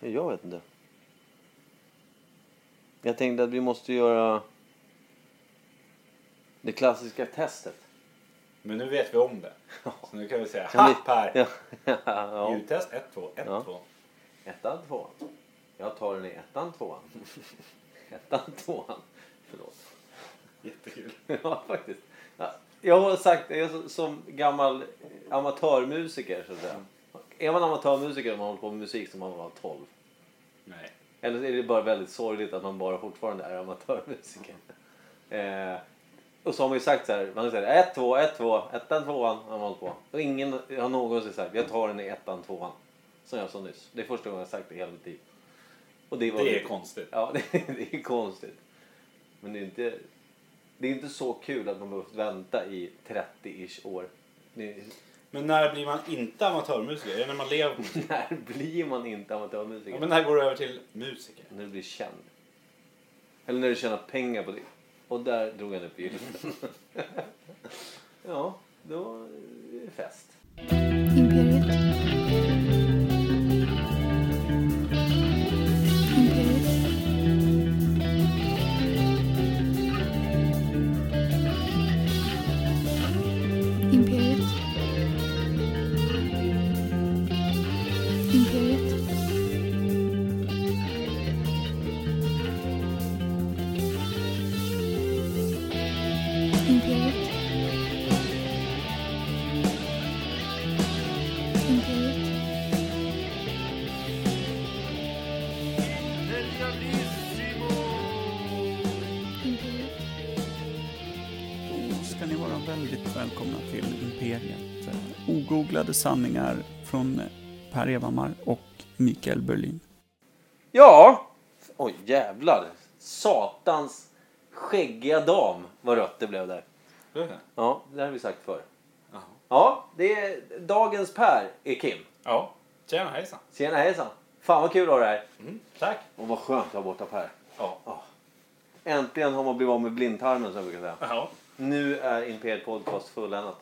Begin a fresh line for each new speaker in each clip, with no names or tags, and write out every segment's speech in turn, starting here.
Jag vet inte. Jag tänkte att vi måste göra det klassiska testet.
Men nu vet vi om det. Så nu kan vi säga, ha Per!
Ja. ja.
Ljudtest 1, 2, 1,
Ja.
2.
Ettan, tvåan. Jag tar den i ettan, tvåan. Ettan, tvåan. Förlåt.
Jättekul.
Ja, faktiskt. Ja, Jag har sagt, så- som gammal amatörmusiker så att säga. Är man amatörmusiker om man håller på med musik som man var 12?
Nej.
Eller är det bara väldigt sorgligt att man bara fortfarande är amatörmusiker? Eh, och så har man ju sagt så här, man har sagt 1, 2, 1, 2, ettan, tvåan har man hållit på. Och ingen har någonsin sagt, jag tar den i ettan, tvåan. Som jag sa nyss. Det är första gången jag sagt det i hela mitt liv. Och det, var
Det är konstigt.
Ja, det, det är konstigt. Men det är inte, det är inte så kul att man behövt vänta i 30-ish år. Det,
Men när blir man inte amatörmusiker? Är det när man lever på musik?
när blir man inte amatörmusiker?
Ja, men när går du över till musiker?
När du blir känd. Eller när du tjänar pengar på det. Och där drog han upp gylfen. ja, då är det fest.
Imperiet.
Ogooglade sanningar från Per Evhammar och Mikael Berlin.
Ja! Oj, jävlar. Satans skäggiga dam vad rött det blev där. Ja, det har vi sagt förr. Ja, det är dagens Per är Kim.
Ja. Tjena, hejsan.
Tjena hejsan. Fan vad kul att ha dig här.
Mm, tack.
Och vad skönt att vara borta Per.
Ja.
Äntligen har man blivit av med blindtarmen som jag brukar säga.
Ja.
Nu är Imperiet Podcast fulländat.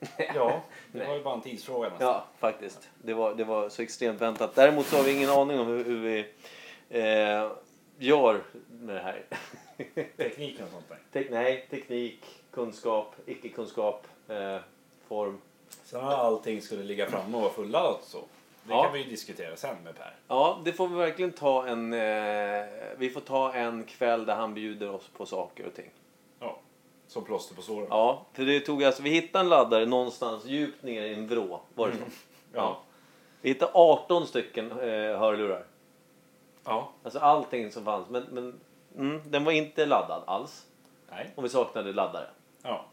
ja, det var ju bara en tidsfråga nästan.
Ja, faktiskt. Det var, det var så extremt väntat. Däremot så har vi ingen aning om hur, hur vi eh, gör med det här.
Tekniken och sånt där.
Tek, nej, teknik, kunskap, icke-kunskap, eh, form.
Sen när allting skulle ligga framme och vara fulladdat så. Det
Ja.
kan vi ju diskutera sen med Per.
Ja, det får vi verkligen ta en... Eh, vi får ta en kväll där han bjuder oss på saker och ting.
Ja. Som plåster på såren.
Ja, för det tog alltså... Vi hittade en laddare någonstans djupt ner i en vrå. Var det så?
Ja.
Vi hittade 18 stycken eh, hörlurar.
Ja.
Alltså allting som fanns. Men, men mm, den var inte laddad alls.
Nej.
Och vi saknade laddare.
Ja.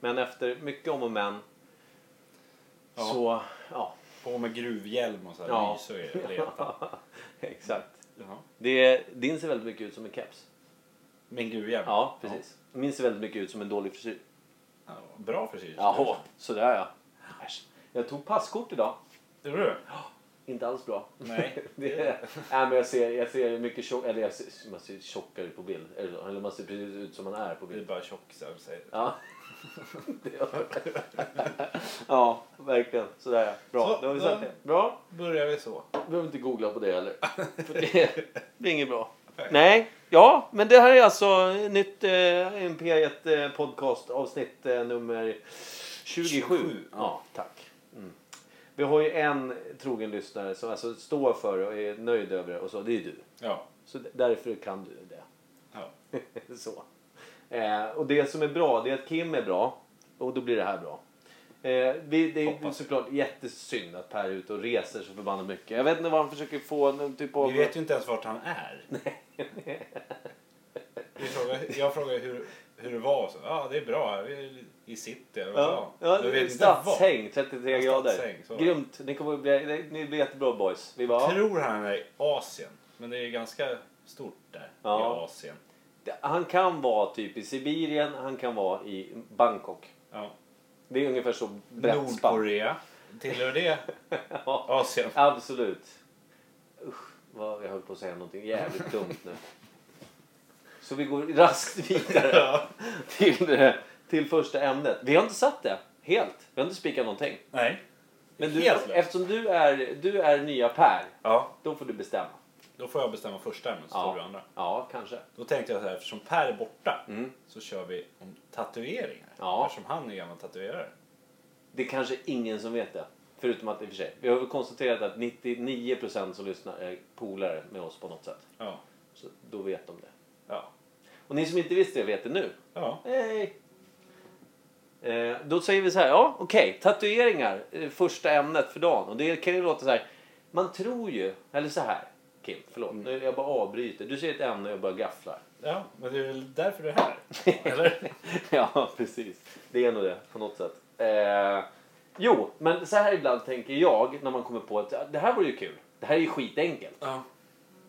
Men efter mycket om och men
Ja.
så... Ja,
På med gruvhjälm och så här
Ja.
lys och. Leta.
exakt.
Jaha.
Det, din ser väldigt mycket ut som en keps.
En gruvhjälm?
Ja, precis. Min ser väldigt mycket ut som en dålig frisyr.
Ja. Bra frisyr.
Jaha, sådär ja. Äsch. Jag tog passkort idag.
Gjorde du?
Inte alls bra.
Nej.
Det är, nej, men jag ser, jag ser mycket tjock, eller jag ser, man ser tjockare på bild. Eller, så. eller man ser precis ut som man är på
Det är
bild.
bara tjockisar som säger.
Ja. Ja, verkligen. Sådär ja. Bra,
Så,
då har vi sagt det. Bra.
Börjar vi så.
behöver inte googla på det heller. För det, det är inget bra. Nej, ja, men det här är alltså nytt eh, Imperiet eh, podcast avsnitt eh, nummer 27.
27.
Ja, tack. Mm. Vi har ju en trogen lyssnare som alltså står för och är nöjd över det och så. Det är du.
Ja.
Så d- därför kan du det.
ja.
så. Eh, och det som är bra det är att Kim är bra och då blir det här bra. Eh, vi, det är
Hoppas.
såklart jättesynd att Per är ute och reser så förbannat mycket. Jag vet inte vad han försöker få någon typ av...
Vi vet ju inte ens vart han är. Frågar, jag frågar hur, hur det var. Så, ja, det är bra. Vi är i city. eller vad
Ja, ja
vet
stadshäng, 33
Ja,
grader.
stadshäng.
Grymt, ni kommer bli, ni blir jättebra boys. Vi bara,
tror han är i Asien. Men det är ganska stort där
Ja.
i Asien.
Han kan vara typ i Sibirien, han kan vara i Bangkok.
Ja.
Det är ungefär så brett.
Nordkorea. Tillhör det
Ja,
Asien?
absolut. Usch, vad jag höll på att säga någonting jävligt dumt nu. Så vi går raskt vidare till, till första ämnet. Vi har inte satt det helt. Vi har inte spikat någonting.
Nej.
Men du,
Helt
eftersom du är, du är nya Per,
Ja,
då får du bestämma.
Då får jag bestämma första ämnet så tar du andra.
ja kanske.
Då tänkte jag så här, eftersom Per är borta
Mm.
så kör vi om tatueringar.
Ja.
Eftersom han är gammal tatuerare.
Det är kanske ingen som vet det. Förutom att i och för sig. Vi har väl konstaterat att 99% som lyssnar är polare med oss på något sätt.
Ja.
Så då vet de det.
Ja.
Och ni som inte visste det vet det nu.
Ja.
Hej! Eh, då säger vi så här, ja okej, tatueringar, eh, första ämnet för dagen. Och det kan ju låta så här, man tror ju, eller så här, Kim, förlåt, nu jag bara avbryter. Du säger ett ämne och jag bara gafflar.
Ja, men det är väl därför du är här? Eller?
ja, precis. Det är nog det på något sätt. Eh, jo, men så här ibland tänker jag när man kommer på att det här vore ju kul. Det här är ju skitenkelt.
Ja.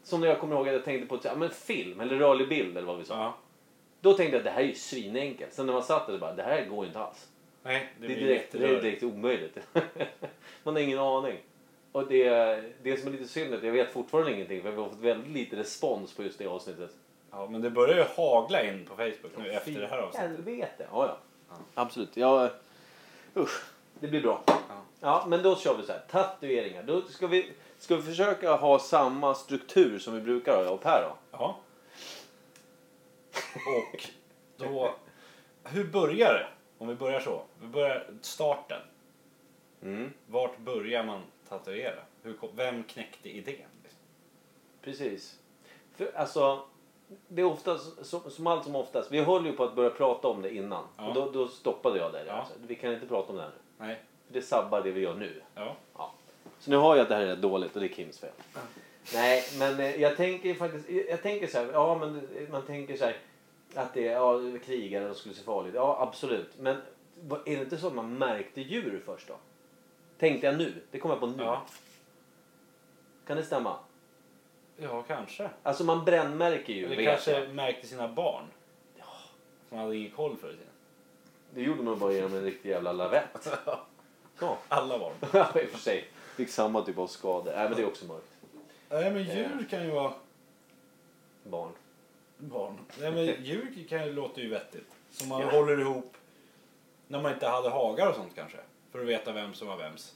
Som när jag kommer ihåg att jag tänkte på att, ja, men film eller rörlig bild eller vad vi sa.
ja.
Då tänkte jag att det här är ju svinenkelt. Sen när man satt där så bara, det här går ju inte alls.
Nej, det,
Det är
blir
direkt, det är direkt omöjligt. man har ingen aning. Och det, det som är lite synd är att jag vet fortfarande ingenting för vi har fått väldigt lite respons på just det avsnittet.
Ja, men det börjar ju hagla in på Facebook nu efter det här avsnittet.
Helvete. Ja, ja. Absolut. Ja, usch. Det blir bra. Ja. men då kör vi så här. Tatueringar. Då ska vi, ska vi försöka ha samma struktur som vi brukar ha, jag och Per då?
Ja. Och då... Hur börjar det? Om vi börjar så. Vi börjar starten.
Mm.
Vart börjar man tatuera? Hur, vem knäckte idén?
Precis. För, alltså, det är oftast, som, som allt som oftast, vi höll ju på att börja prata om det innan.
Ja.
Och då, då stoppade jag det.
Ja.
Alltså, vi kan inte prata om det här nu.
Nej.
För det sabbar det vi gör nu.
Ja.
Ja. Så nu har jag att det här är dåligt och det är Kims fel. Nej, men eh, jag tänker faktiskt, jag tänker så här, ja men man tänker så här att det är ja, krigare och skulle se farligt. Ja, absolut. Men är det inte så att man märkte djur först då? Tänkte jag nu. Det kommer jag på nu.
Ja.
Kan det stämma?
Ja, kanske.
Alltså man brännmärker ju.
Eller
vet
kanske
jag.
märkte sina barn. Som hade ingen koll tiden.
Det gjorde man bara genom en riktig jävla lavett. Så.
Alla barn.
Ja, i och för sig. Fick samma typ av skador. Nej, men det är också mörkt.
Nej, men djur kan ju vara
Barn.
barn. Nej, men djur kan ju låta ju vettigt. Som man
Ja.
håller ihop när man inte hade hagar och sånt kanske. För att veta vem som var vems.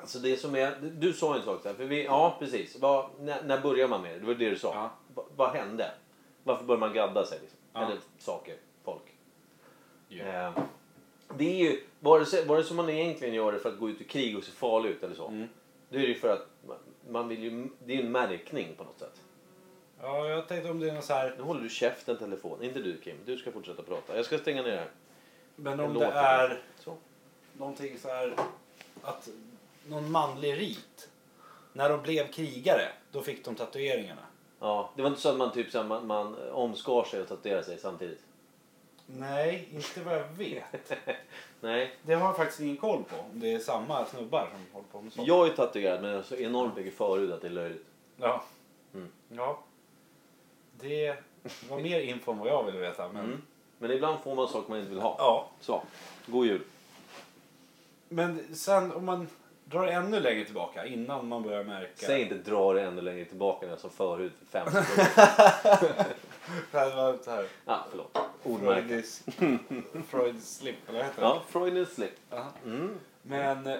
Alltså det som är, du sa en sak där, för vi, ja precis. Vad, när, när börjar man med det? Det var det du sa.
Ja.
Va, vad hände? Varför börjar man gadda sig? Liksom?
Ja.
Eller saker, folk.
Djur.
Eh, det är ju, vare sig, vare sig man egentligen gör det för att gå ut i krig och se farlig ut eller så.
Mm.
Då är det ju för att man, vill ju, det är en märkning på något sätt.
Ja, jag tänkte om det är något så här.
Nu håller du käften telefon, inte du Kim. Du ska fortsätta prata. Jag ska stänga ner här.
Men om det är. Någonting så här att någon manlig rit. När de blev krigare, då fick de tatueringarna.
Ja, det var inte så att man typ så här, man, man omskar sig och tatuerar sig samtidigt.
Nej, inte vad jag vet.
Nej,
Det har jag faktiskt ingen koll på. Om det är samma snubbar som håller på med sånt.
jag är tatuerad men jag är så enormt mycket förut att det är löjligt.
Ja.
Mm.
ja. Det var mer info än vad jag ville veta. Men,
Mm. Men ibland får man saker man inte vill ha.
ja.
Så, god jul.
Men sen om man drar ännu längre tillbaka innan man börjar märka.
Säg inte dra det ännu längre tillbaka när jag sa förut för fem sekunder.
Det här.
Ja, förlåt. Ordmärke.
Freudis slip, eller vad heter
Ja, Freudian slip.
det?
Mm.
Men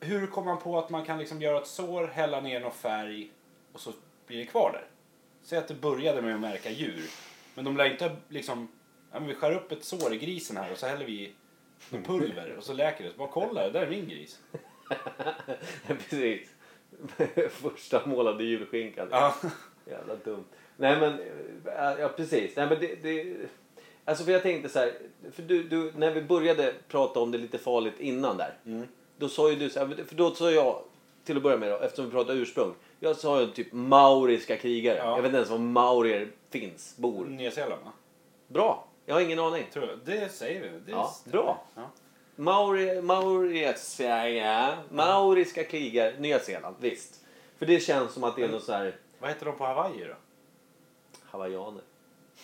hur kommer man på att man kan liksom göra ett sår, hälla ner någon färg och så blir det kvar där? Säg att det började med att märka djur. Men de lär inte liksom... Ja, men vi skär upp ett sår i grisen här och så häller vi pulver och så läker det. Så bara kolla, där är min gris.
Precis. Första målade julskinkan.
Ja.
Jävla dumt. Nej men, äh, ja precis. Nej men det, det, alltså för jag tänkte så här, för du, du, när vi började prata om det lite farligt innan där.
Mm.
Då sa ju du så här, för då sa jag, till att börja med då, eftersom vi pratar ursprung. Jag sa ju typ mauriska krigare.
Ja.
Jag vet inte ens var maurier finns, bor.
Nya Zeeland va?
Bra, jag har ingen aning.
Tror jag. Det säger vi. Det
Ja,
stämmer.
bra.
Ja.
Mauri, Mauriska, ja, mauriska krigare, Nya Zeeland, visst. För det känns som att det är något så här
Vad heter de på Hawaii då?
hawaiianer.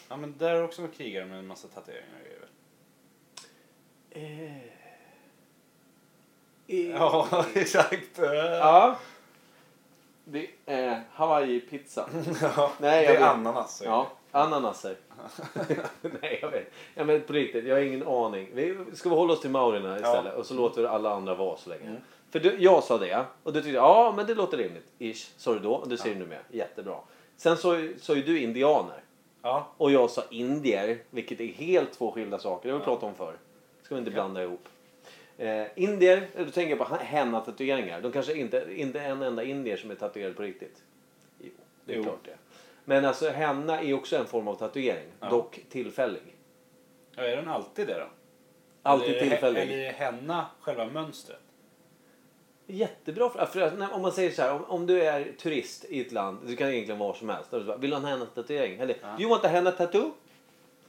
Ja men där är också några krigare med en massa tatueringar och grejer.
Eh.
Ja, exakt.
Ja. Det är Hawaii-pizza.
Ja,
Nej,
det är
vet.
ananas. säger
Ja, ananaser. Nej, jag vet. Ja, men på riktigt, jag har ingen aning. Vi ska vi hålla oss till maurierna istället och så låter vi alla andra vara så länge.
Mm.
För du, jag sa det och du tyckte ja men det låter rimligt. Ish, sa du då och det säger du nu med. Jättebra. Sen så sa ju du indianer.
Ja.
Och jag sa indier, vilket är helt två skilda saker. Det har vi pratat om förr. ska vi inte blanda ihop. Eh, indier, då tänker på henna-tatueringar. De kanske inte, inte en enda indier som är tatuerad på riktigt. Jo, det är
Jo.
klart det. Men alltså henna är också en form av tatuering.
Ja.
Dock tillfällig.
ja. Är den alltid det då?
Alltid
eller,
tillfällig.
Eller är henna själva mönstret?
Jättebra. För när- om man säger så här, om, om du är turist i ett land, du kan egentligen vara som helst. Här, Vill du ha en henna-tatuering? Eller,
Ja.
you want a henna-tattoo?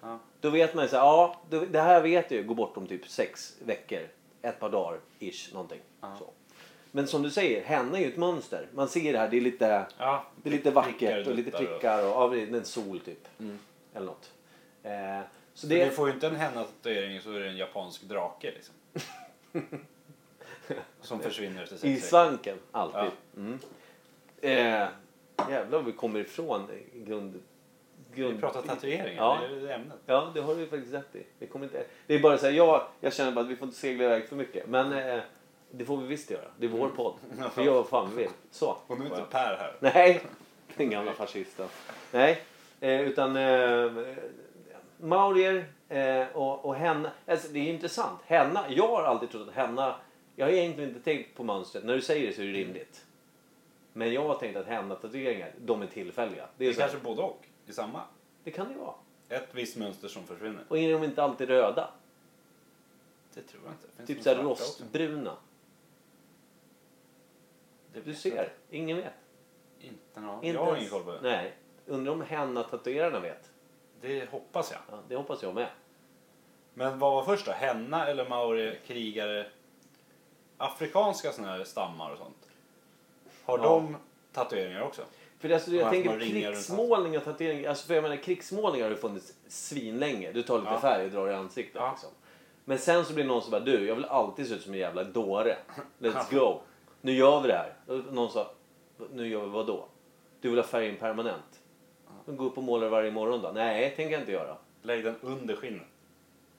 Ja.
Då vet man ju så här, ja, det här vet ju går bort om typ sex veckor, ett par dagar, ish, någonting.
Ja.
Så. Men som du säger, henna är ju ett mönster. Man ser det här, det är lite,
Ja,
det är lite vackert och lite
och-
prickar och, ja, är en sol typ.
Mm.
Eller något. Eh, så det,
du får ju inte en henna-tatuering så är det en japansk drake liksom. Som försvinner efter
I svanken, alltid.
Ja.
Mm. Eh, jävlar vi kommer ifrån grund... grund
Vi pratar tatueringar,
Ja.
det är ämnet.
Ja, det har du faktiskt rätt i. Det, kommer inte... det är bara så här, jag, jag känner bara att vi får inte segla iväg för mycket. Men eh, det får vi visst göra. Det är vår podd. Vi gör vad fan vi vill. Så.
Och nu är inte Per här.
Nej, den gamla fascisten. Nej, eh, utan eh, maurier eh, och, och henna. Alltså, det är intressant. Henna, jag har alltid trott att henna, jag har egentligen inte tänkt på mönstret. När du säger det så är det rimligt. Men jag har tänkt att henna-tatueringar, de är tillfälliga. Det,
Det
är
är
så här,
kanske både och. I samma.
det kan det vara.
Ett visst mönster som försvinner.
Och är de inte alltid röda?
Det tror jag inte. Finns
Typ
det
såhär
svarta också?
rostbruna.
Det
Du ser,
inte.
ingen vet.
Inte någon.
Inte
Jag har ingen koll på det.
Nej. Undrar om henna-tatuerarna vet.
Det hoppas jag.
Ja, det hoppas jag med.
Men vad var först då? Henna eller maori, krigare? Afrikanska såna här stammar och sånt. Har
Ja.
de tatueringar också?
För det, alltså, jag
Ja,
tänker
man
på
ringar runt
krigsmålning och tatuering. Alltså, för jag menar, krigsmålningar har ju funnits svinlänge. Du tar lite
Ja.
färg och drar i ansiktet.
Ja.
Liksom. Men sen så blir någon som bara du, jag vill alltid se ut som en jävla dåre. Let's go. Nu gör vi det här. Och någon sa, nu gör vi vad då? Du vill ha färgen permanent. Gå upp och måla varje morgon då? Nej, tänker jag inte göra.
Lägg den under skinnet.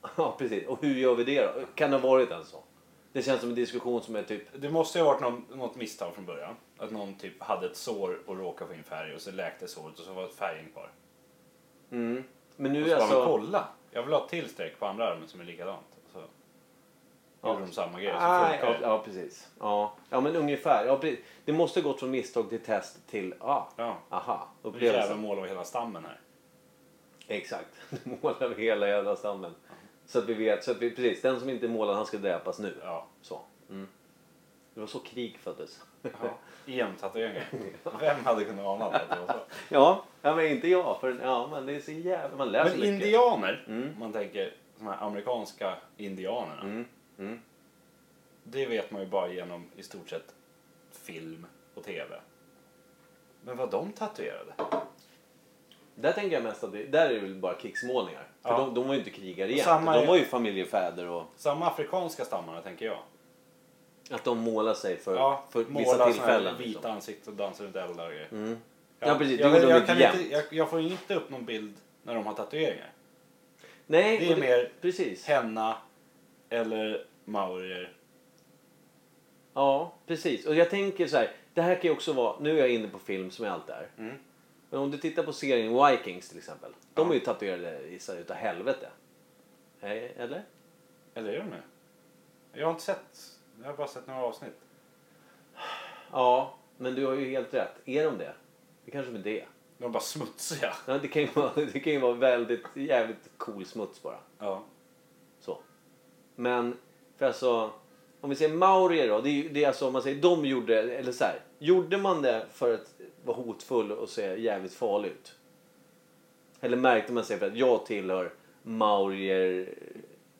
Ja, precis. Och hur gör vi det då? Kan det ha varit en så? Det känns som en diskussion som är typ...
Det måste ju ha varit någon, något misstag från början. Att någon typ hade ett sår och råkade få in färg och så läkte såret och så var färgen kvar.
Mm. Men
Och
nu
så
är
bara, men
alltså...
kolla! Jag vill ha ett till streck på andra armen som är likadant.
Ja.
gjorde de samma grej.
Ah, ja,
det.
ja, precis. Ja. ja, men ungefär. Ja. Det måste gått från misstag till test till, ah,
Ja.
aha, upplevelsen.
målar vi hela stammen här.
Exakt. Nu målar vi hela jävla stammen. Så att vi vet, så att vi, precis, den som inte målar han ska dräpas nu.
Ja.
Så. Mm. Det var så krig föddes.
ja. EM-tatueringar. Vem hade kunnat ana att det var så?
Ja, ja men inte jag. För, ja, men det är så jävla... Man läser
Men
mycket.
indianer,
Mm.
man tänker de här amerikanska indianerna.
Mm. Mm.
Det vet man ju bara genom i stort sett film och tv. Men vad de tatuerade?
Där tänker jag mest att det, där är det väl bara krigsmålningar. För
Ja.
de, de var ju inte krigare igen.
Samma
de var ju familjefäder och
Samma afrikanska stammarna tänker jag.
att de målar sig för,
Ja,
för vissa tillfällen.
vita
liksom.
ansikten och dansa runt eldar och grejer.
Mm.
Jag-
Ja, precis. Det
Jag, jag, jag, kan
jämt.
inte, jag, jag får inte upp någon bild när de har tatueringar.
Nej,
Det är
och
mer
Precis.
henna eller maurier.
Ja, precis. Och jag tänker så här. Det här kan ju också vara... Nu är jag inne på film som jag alltid är.
Mm.
Men om du tittar på serien Vikings till exempel. De
Ja.
är ju tatuerade i sig utav helvete. Eller?
Eller är de det? Jag har inte sett. Jag har bara sett några avsnitt.
Ja, men du har ju helt rätt. Är de det? Det kanske de är det.
De är bara smutsiga.
Ja, det, kan ju vara, det kan ju vara väldigt jävligt cool smuts bara.
Ja.
Men för alltså, om vi säger maurier då. Det är, det är alltså om man säger de gjorde, eller så här. Gjorde man det för att vara hotfull och se jävligt farlig ut? Eller märkte man sig för att jag tillhör maurier?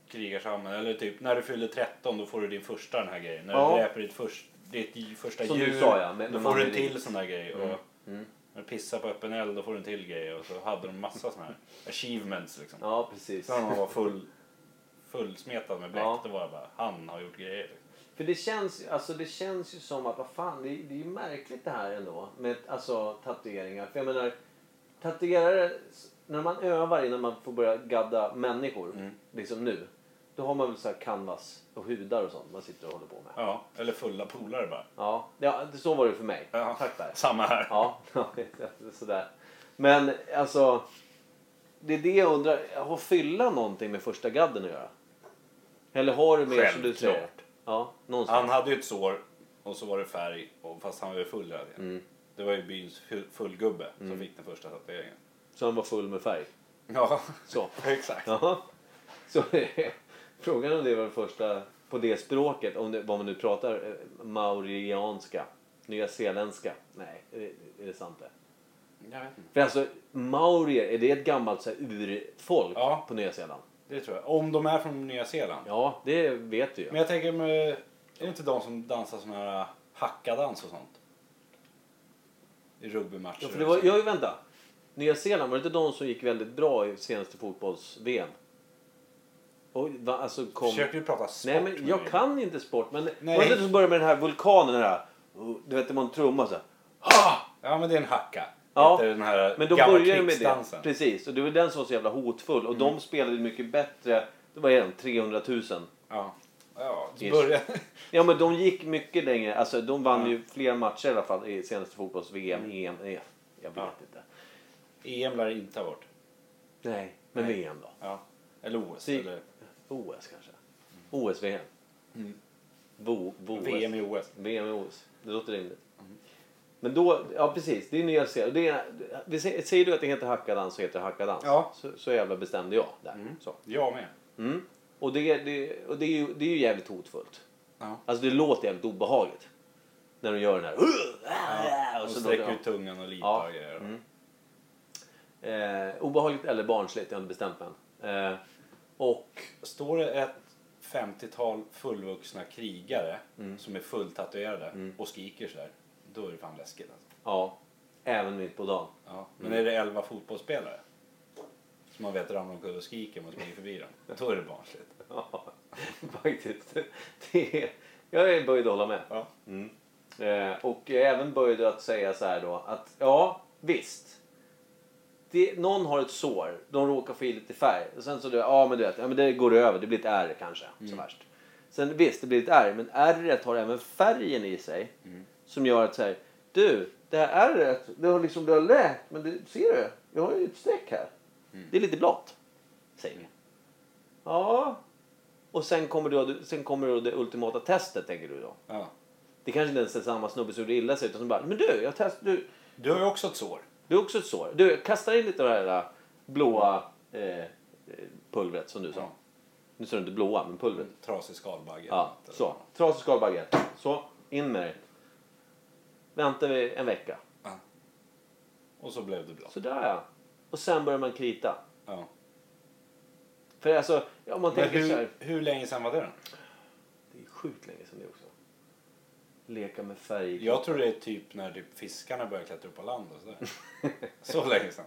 Krigarsamhället. Eller typ när du fyller 13 då får du din första den här grejen. När
Ja.
du dräper ditt, först, ditt första
Som du
djur.
sa, ja, med-
då får du en till sån där grej. Och
Mm.
när du pissar på öppen eld då får du en till grej. Och så hade de massa såna här achievements liksom.
Ja, precis.
Så man var full, fullsmetad med bläck
Ja.
då var det bara han har gjort grejer.
För det känns, alltså det känns ju som att, vad fan, det, är- det är ju märkligt det här ändå med alltså, tatueringar. För jag menar, tatuerare, när man övar innan man får börja gadda människor,
Mm.
liksom nu. Då har man väl så här canvas och hudar och sånt man sitter och håller på med.
Ja, eller fulla polare bara.
Ja, ja så var det för mig.
Ja.
Tack där.
Samma här.
Ja, sådär. Men alltså, det är det jag undrar. Har fylla någonting med första gadden att göra? Eller har det mer som du säger?
Självklart.
Ja, någonstans.
Han hade ju ett sår och så var det färg och fast han var ju full tiden.
Mm.
Det var ju byns fu- fullgubbe som fick den första tatueringen.
Så han var full med färg.
Ja,
Så.
exakt.
Ja. Så frågan om det var det första på det språket, om det, vad man nu pratar, eh, maurianska, nya zeeländska. Nej, är det, är det sant det?
Jag vet inte.
För alltså, maurier, är det ett gammalt så här, urfolk
Ja.
på Nya Zeeland?
Det tror jag. Om de är från Nya Zeeland.
Ja, det vet vi ju.
Men jag tänker, med, är det inte de som dansar sån här äh, hackadans och sånt? I rugbymatcher.
Ja, för det var, ja, vänta. Nya Zeeland, var det inte de som gick väldigt bra i senaste fotbolls-VM? Och, va, alltså, kom...
Försöker du prata sport
Nej, men jag
mig?
kan inte sport. Men
Nej.
var det inte som började med den här vulkanen? Här, du vet, det var en trumma så här.
Ah! Ja, men det är en hacka.
Ja,
den här
Men då började med det. Precis. Och det var den som var så jävla hotfull. Och de spelade mycket bättre. Det var de 300 000.
Ja. Ja.
Ja men de gick mycket längre. Alltså de vann
Ja.
ju flera matcher i alla fall i senaste fotbolls-VM, EM. Nej, jag vet
Ja.
inte.
EM lär det inte ha varit.
Nej, men
Nej.
VM då?
Ja. Eller OS.
Si-
Eller
OS kanske? OS, VM?
Mm. VM i OS.
VM i OS. Det låter rimligt. Men då, ja precis, det är Nya Zeeland. Det är, säger, säger du att det heter hackadans så heter det hackadans.
Ja.
Så, så jävla bestämde jag där.
Mm.
Så.
Jag med.
Mm. Och, det, det, och det, är ju, det är ju jävligt hotfullt.
Ja.
Alltså det låter jävligt obehagligt. När de gör den här...
Ja.
Och
Och
så
sträcker ut tungan och lipar
Ja.
och grejer.
Mm. Eh, obehagligt eller barnsligt, jag har inte bestämt mig eh, Och...
Står det ett 50-tal fullvuxna krigare
Mm.
som är fulltatuerade
Mm.
och skriker sådär. Då är det fan läskigt alltså.
Ja, även mitt på dagen.
Ja. Men
Mm.
är det 11 fotbollsspelare som man vet ramlar omkull och skriker om man springer förbi dem. Då är det barnsligt.
Ja, faktiskt. Det är, jag är böjd att hålla med.
Ja.
Mm. Eh, och jag är även böjd att säga så här då att ja, visst. Det, någon har ett sår, de råkar få i lite färg. Och sen så, du, ja men du vet, ja, men det går över, det blir ett ärr kanske. Så värst. Sen visst, det blir ett ärr, men ärret har även färgen i sig. Som gör att här, du, det här ärret, det har liksom, det har läkt, men det, ser du? Jag har ju ett streck här. Det är lite blått, säger vi. Ja. Och sen kommer, då, sen kommer då det ultimata testet, tänker du då.
Ja.
Det kanske inte ens är samma snubbe som gjorde illa sig utan som bara, men du, jag test, du,
Du har ju också ett sår.
du har också ett sår. Du, jag kastar in lite av det här blåa eh, pulvret som du sa.
Ja.
Nu sa du inte blåa, men pulvret.
Trasig skalbagge.
Ja, så. Trasig skalbagge. Så, in med det. Väntar vi en vecka.
Ja. Och så blev det bra.
Sådär ja. Och sen börjar man krita.
Ja.
För alltså, om man
Men
tänker så här.
hur, hur länge sedan var det då?
Det är sjukt länge sedan det också. Leka med färg.
Jag tror det är typ när typ fiskarna började klättra upp på land och sådär. Så länge sedan.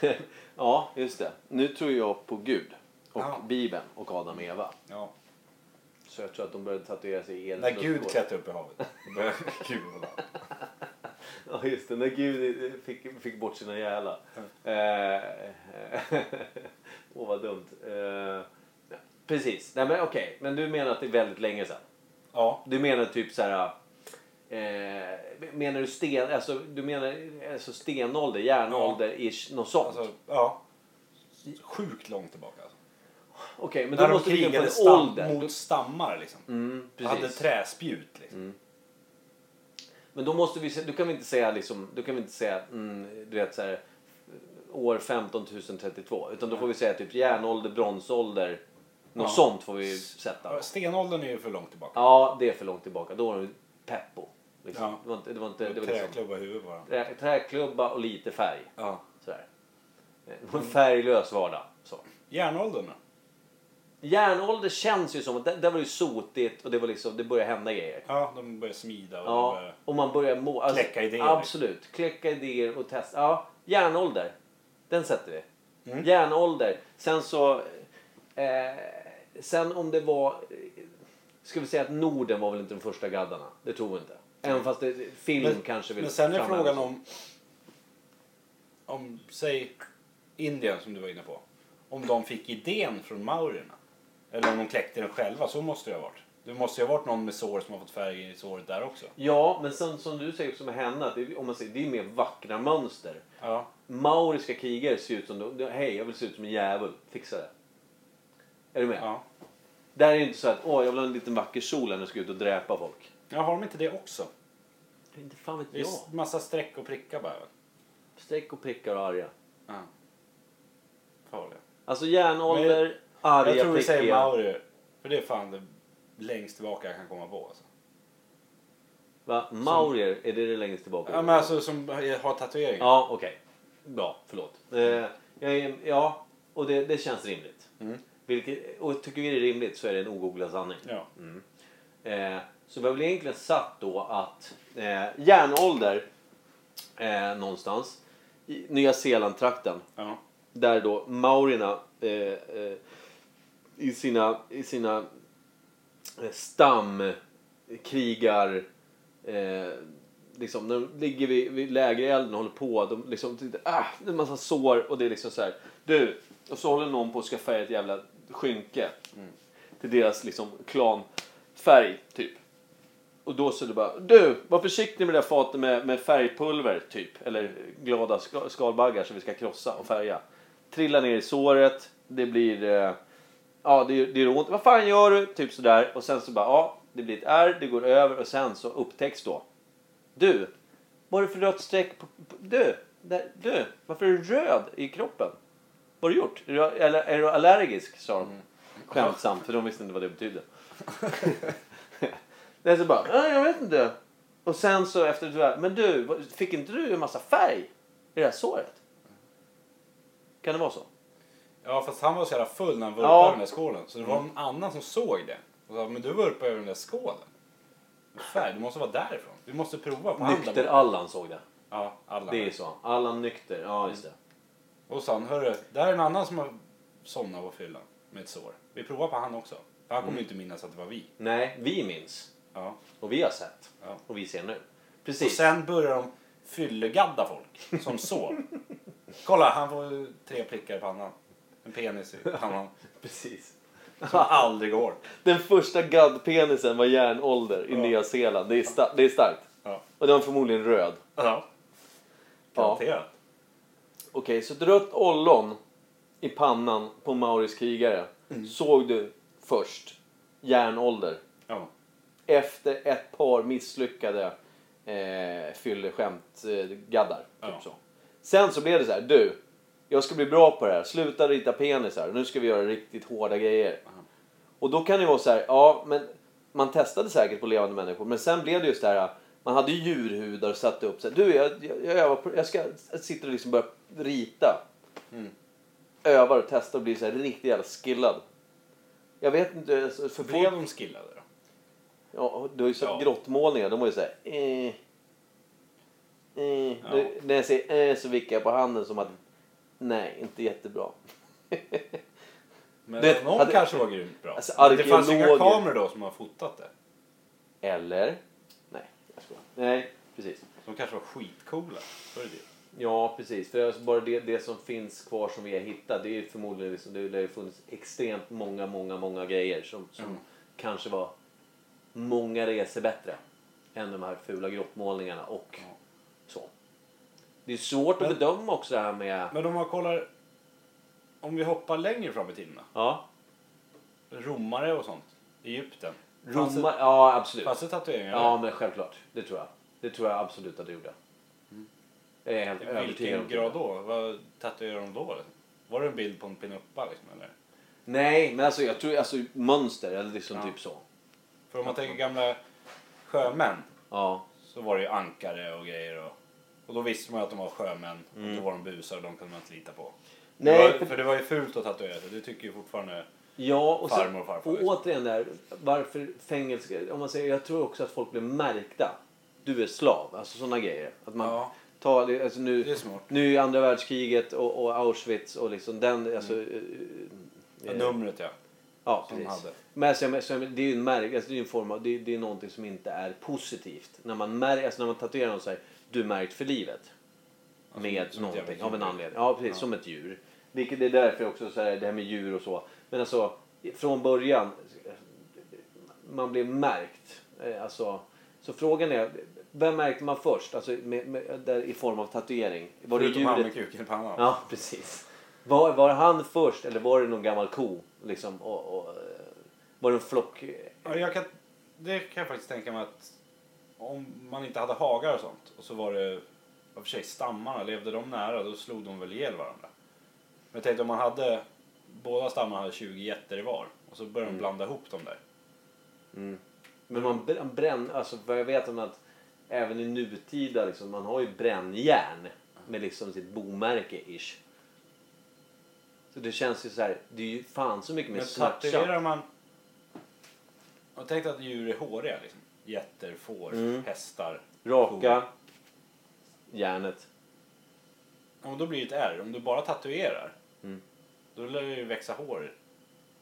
ja, just det. Nu tror jag på Gud. Och
Ja.
Bibeln och Adam och Eva.
Ja.
Så jag tror att de började tatuera sig i
När
eldens
Gud klättrade upp i havet. Då började Gud på land.
Ja, just det. När Gud fick, fick bort sina gälar. Eh, Åh, vad dumt. Eh, precis. Nej, men okej. Men du menar att det är väldigt länge sedan?
Ja.
Du menar typ så här... Eh, menar du sten... Alltså, du menar alltså stenålder, järnålder-ish, något sånt?
Alltså, ja. Sjukt långt tillbaka. Alltså.
Okej, men då
de
måste vi gå på
krigade
en ålder.
mot stammar liksom.
Mm,
De hade träspjut liksom.
Mm. Men då måste vi, då kan vi inte säga liksom, då kan vi inte säga, mm, du vet så här, år 15 032. Utan då får vi säga typ järnålder, bronsålder. Något
Ja.
sånt får vi sätta.
Stenåldern är ju för långt tillbaka.
Ja, det är för långt tillbaka. Då var det peppo. Liksom.
Ja.
Det var inte, det var inte, det var
Träklubba i huvudet bara.
trä, träklubba och lite färg.
Ja.
Sådär. En färglös vardag. Så.
Järnåldern?
Järnålder känns ju som att det, det var ju sotigt och det var liksom, det började hända grejer.
Ja, de började smida och
Ja,
började...
och man börjar må... Alltså,
Kläcka idéer.
Absolut. Kläcka idéer och testa. Ja, järnålder. Den sätter vi.
Mm.
Järnålder. Sen så... Eh, sen om det var... Ska vi säga att Norden var väl inte de första gaddarna? Det tror vi inte. Även fast det, film
Men,
kanske vill
men sen är frågan om... Om, säg Indien som du var inne på. om de fick idén från maurierna. Eller om de kläckte den själva, så måste det ha varit. Det måste ju ha varit någon med sår som har fått färg i såret där också.
Ja, men sen, som du säger också med henne, att det, om man säger, det är mer vackra mönster.
Ja.
Mauriska krigare ser ut som, hej jag vill se ut som en djävul, fixa det. Är du med?
ja.
Där är det inte så att, åh jag vill ha en liten vacker sol när jag ska ut och dräpa folk.
Ja, har de inte det också?
Inte fan vet
Det är
jag.
massa streck och prickar bara.
Streck och prickar och arga.
Ja. Farliga.
Alltså järnålder, arga,
Jag tror vi säger maurier. För det är fan det längst tillbaka jag kan komma på. Alltså.
Va? Maurier, är det det längst tillbaka?
Ja, men alltså som har tatueringar.
Ja, okej. Bra, förlåt. Eh, jag ja, och det, det känns rimligt.
Mm.
Vilket, och tycker vi det är rimligt så är det en ogooglad sanning.
Ja.
Eh, så vi har väl egentligen satt då att eh, järnålder eh, någonstans i Nya Zeeland-trakten
Ja.
där då maurierna eh, eh, i sina, i sina eh, stamkrigar eh, liksom, när de ligger vid, vid lägerelden och håller på. De liksom, ah, det är en massa sår och det är liksom så här. Du, och så håller någon på att ska färga ett jävla skynke till deras liksom klanfärg typ. Och då så är det bara, du, var försiktig med det där fatet med, med färgpulver typ. Eller glada skalbaggar som vi ska krossa och färga. Trilla ner i såret, det blir, eh, ja det, det gör ont. Vad fan gör du? Typ sådär. Och sen så bara, ja det blir ett ärr, det går över och sen så upptäcks då. Du, vad är det för rött streck på, på du, där, du, varför är du röd i kroppen? Vad har du gjort? Eller, är du allergisk? sa de. Skämtsamt, för de visste inte vad det betydde. det är så bara, "Ja, jag vet inte. Och sen så efter tag, men du, fick inte du en massa färg i det här såret? Kan det vara så?
Ja, fast han var så jävla full när han vurpade
Ja.
över den där skålen. Så det var någon annan som såg det. Och sa, men du vurpade över den där skålen. Färg, du måste vara därifrån. Du måste prova på handen.
Nykter Allan såg det.
Ja, alla.
Det är så. Allan nykter, ja just det.
Och sa han, hörru, där är en annan som har somnat på fyllan med ett sår. Vi provar på han också. För han kommer ju inte minnas att det var vi.
Nej, vi minns.
Ja.
Och vi har sett.
Ja.
Och vi ser nu.
Och
Precis.
sen börjar de fyllegadda folk som sov. Kolla, han får tre prickar i pannan. En penis i pannan.
Precis.
Som aldrig går.
Den första gaddpenisen var järnålder i
Ja.
Nya Zeeland. Det är, sta- det är starkt.
Ja.
Och den var förmodligen röd.
Ja. Garanterat.
Okej, så ett rött ollon i pannan på en maurisk krigare såg du först järnålder.
Ja.
Efter ett par misslyckade eh, fylleskämt eh. Typ
Ja.
så. Sen så blev det så här, du, jag ska bli bra på det här. Sluta rita penisar. Nu ska vi göra riktigt hårda grejer. Och då kan det vara så här, ja men man testade säkert på levande människor. Men sen blev det just det här, man hade djurhudar och satte upp så här, du jag, jag, jag, jag ska jag sitter och liksom börja rita.
Mm.
Övar och testar och blir så här riktigt jävla skillad. Jag vet inte, alltså, för
Blev de skillade då?
ja, du har ju sett
Ja.
grottmålningar, de var ju så här, eh, eh.
Ja.
Nu, när jag säger eh så vickar jag på handen som att, nej, inte jättebra.
Men
Det-
någon
hade-
kanske var grymt bra.
Alltså,
Men det fanns inga
arkeologer-
kameror då som har fotat det.
Eller, nej, jag skojar. Nej, precis.
De kanske var skitcoola. Är det.
Ja, precis. För alltså bara det, det som finns kvar som vi har hittat, det är ju förmodligen liksom, det ju funnits extremt många, många, många grejer som, som
Mm.
kanske var många resor bättre än de här fula grottmålningarna och
Ja.
Det är svårt
Men-
att bedöma också det här med...
Men om man kollar... Om vi hoppar längre fram i tiden då?
Ja,
Romare och sånt. Egypten. Fanns det-
Roma, ja absolut.
Fanns det tatueringar
Ja, men självklart. Det tror jag. Det tror jag absolut att det gjorde. Jag är helt
I
övertygad
vilken grad då? Vad tatuerade de då? Var det en bild på en pinuppa liksom eller?
Nej, men alltså jag tror alltså mönster eller liksom
Ja.
typ så.
För om man tänker gamla sjömän
Ja.
så var det ju ankare och grejer och, och då visste man ju att de var sjömän
Mm.
och då var de busar och de kunde man inte lita på.
Nej,
det var,
för-
det var ju fult att tatuera sig, det tycker ju fortfarande
Ja, och,
farmor och farfar.
och
liksom.
återigen där, varför fängelse, om man säger, jag tror också att folk blir märkta. Du är slav, alltså sådana grejer. Att man
Ja.
tar, alltså nu,
Det är smart.
nu i andra världskriget och, och Auschwitz och liksom den, alltså. eh,
Ja,
eh,
numret ja.
ja,
som
precis.
hade.
Men alltså, det är ju en märk, alltså, det är en form av, det, det är någonting som inte är positivt. När man, mär, alltså, när man tatuerar någon så här, du är märkt för livet.
Som-
med
som
någonting, av en anledning. Ja, precis,
Ja.
som ett djur. Vilket är därför också så här, det här med djur och så. Men alltså från början. Man blev märkt. Eh, Alltså, så frågan är. Vem märkte man först? Alltså med, med, där, i form av tatuering. Var det
Förutom han
djuret?
med kuken i pannan.
Ja, precis. Var, var han först eller var det någon gammal ko? Liksom, och, och, var det en flock?
Ja, jag kan, det kan jag faktiskt tänka mig att om man inte hade hagar och sånt och så var det, i och för sig stammarna, levde de nära då slog de väl ihjäl varandra. Men jag tänkte om man hade, båda stammarna hade 20 getter i var och så började de blanda ihop dem där.
Men man br- bränner, alltså vad jag vet om att även i nutida liksom, man har ju brännjärn med liksom sitt bomärke ish. Så det känns ju så här, det är ju fan så mycket mer
Men tatuerar man, jag tänkte att djur är håriga liksom. Getter, får,
Mm.
hästar.
Raka järnet.
Men då blir det ett R. Om du bara tatuerar,
Mm.
då lär det ju växa hår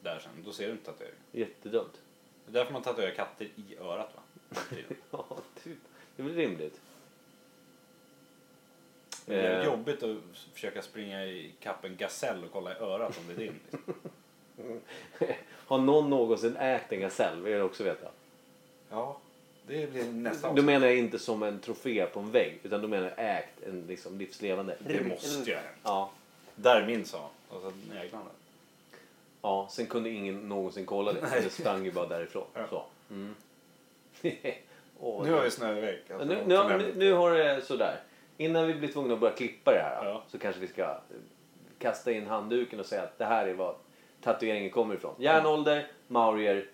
där sen. Då ser du inte tatueringen.
Jättedumt.
Det är därför man tatuerar katter i örat va?
Ja, typ. Det är väl rimligt.
Det är
Eh.
jobbigt att försöka springa i kapp en gasell och kolla i örat om det är din. Liksom.
Har någon någonsin ägt en gasell? Vill jag också veta.
Ja, det blir nästa
Då
avsnitt.
menar jag inte som en trofé på en vägg utan då menar jag ägt en liksom livslevande.
Det måste jag.
Ja.
Där min sa. Och så äglarna.
Ja, sen kunde ingen någonsin kolla det. Det sprang ju bara därifrån.
Ja.
Så. Mm. Åh,
Nu har vi snövägg.
Ja, nu, nu, nu, nu har det sådär. Innan vi blir tvungna att börja klippa det här
Ja.
så kanske vi ska eh, kasta in handduken och säga att det här är vad tatueringen kommer ifrån. Järnålder, maurier.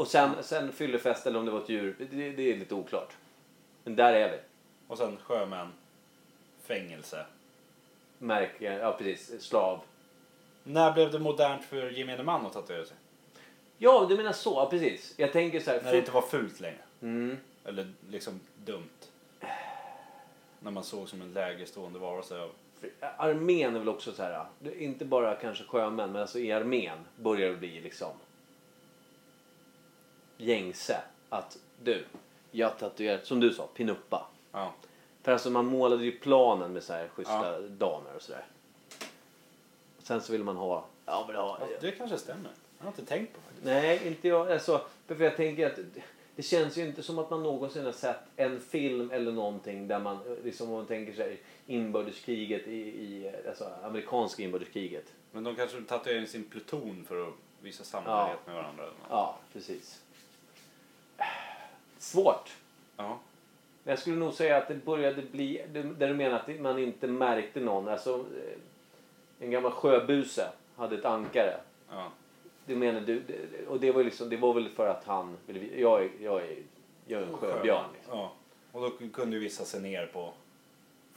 Och sen, sen fyllefest eller om det var ett djur. Det, det är lite oklart. Men där är vi.
Och sen sjömän. Fängelse.
Märke, ja precis, slav.
När blev det modernt för gemene man att tatuera sig?
Ja, du menar så, ja, precis. Jag tänker så här.
När det inte var fult längre.
Mm.
Eller liksom dumt. När man såg som en lägre stående varelse av...
För Armén är väl också så här, är inte bara kanske sjömän, men alltså i armén börjar det bli liksom gängse att du, jag tatuerar, som du sa, pinuppa.
Ja.
För alltså man målade ju planen med så här schyssta
Ja.
damer och sådär. Sen så vill man ha, ja men ha,
Ja, det kanske stämmer. Jag har inte tänkt på faktiskt.
nej inte jag, alltså, för jag tänker att det känns ju inte som att man någonsin har sett en film eller någonting där man, liksom om man tänker sig inbördeskriget i, i alltså amerikanska inbördeskriget.
Men de kanske tatuerar in sin pluton för att visa samhörighet med varandra.
Ja, precis. Svårt.
Ja.
Jag skulle nog säga att det började bli, där du menar att man inte märkte någon. Alltså, eh, en gammal sjöbuse hade ett ankare.
ja.
Det menar du, och det var, liksom, det var väl för att han ville, vi- jag är, jag är, jag är en sjöbjörn. Liksom.
Ja. Och då kunde ju vissa se ner på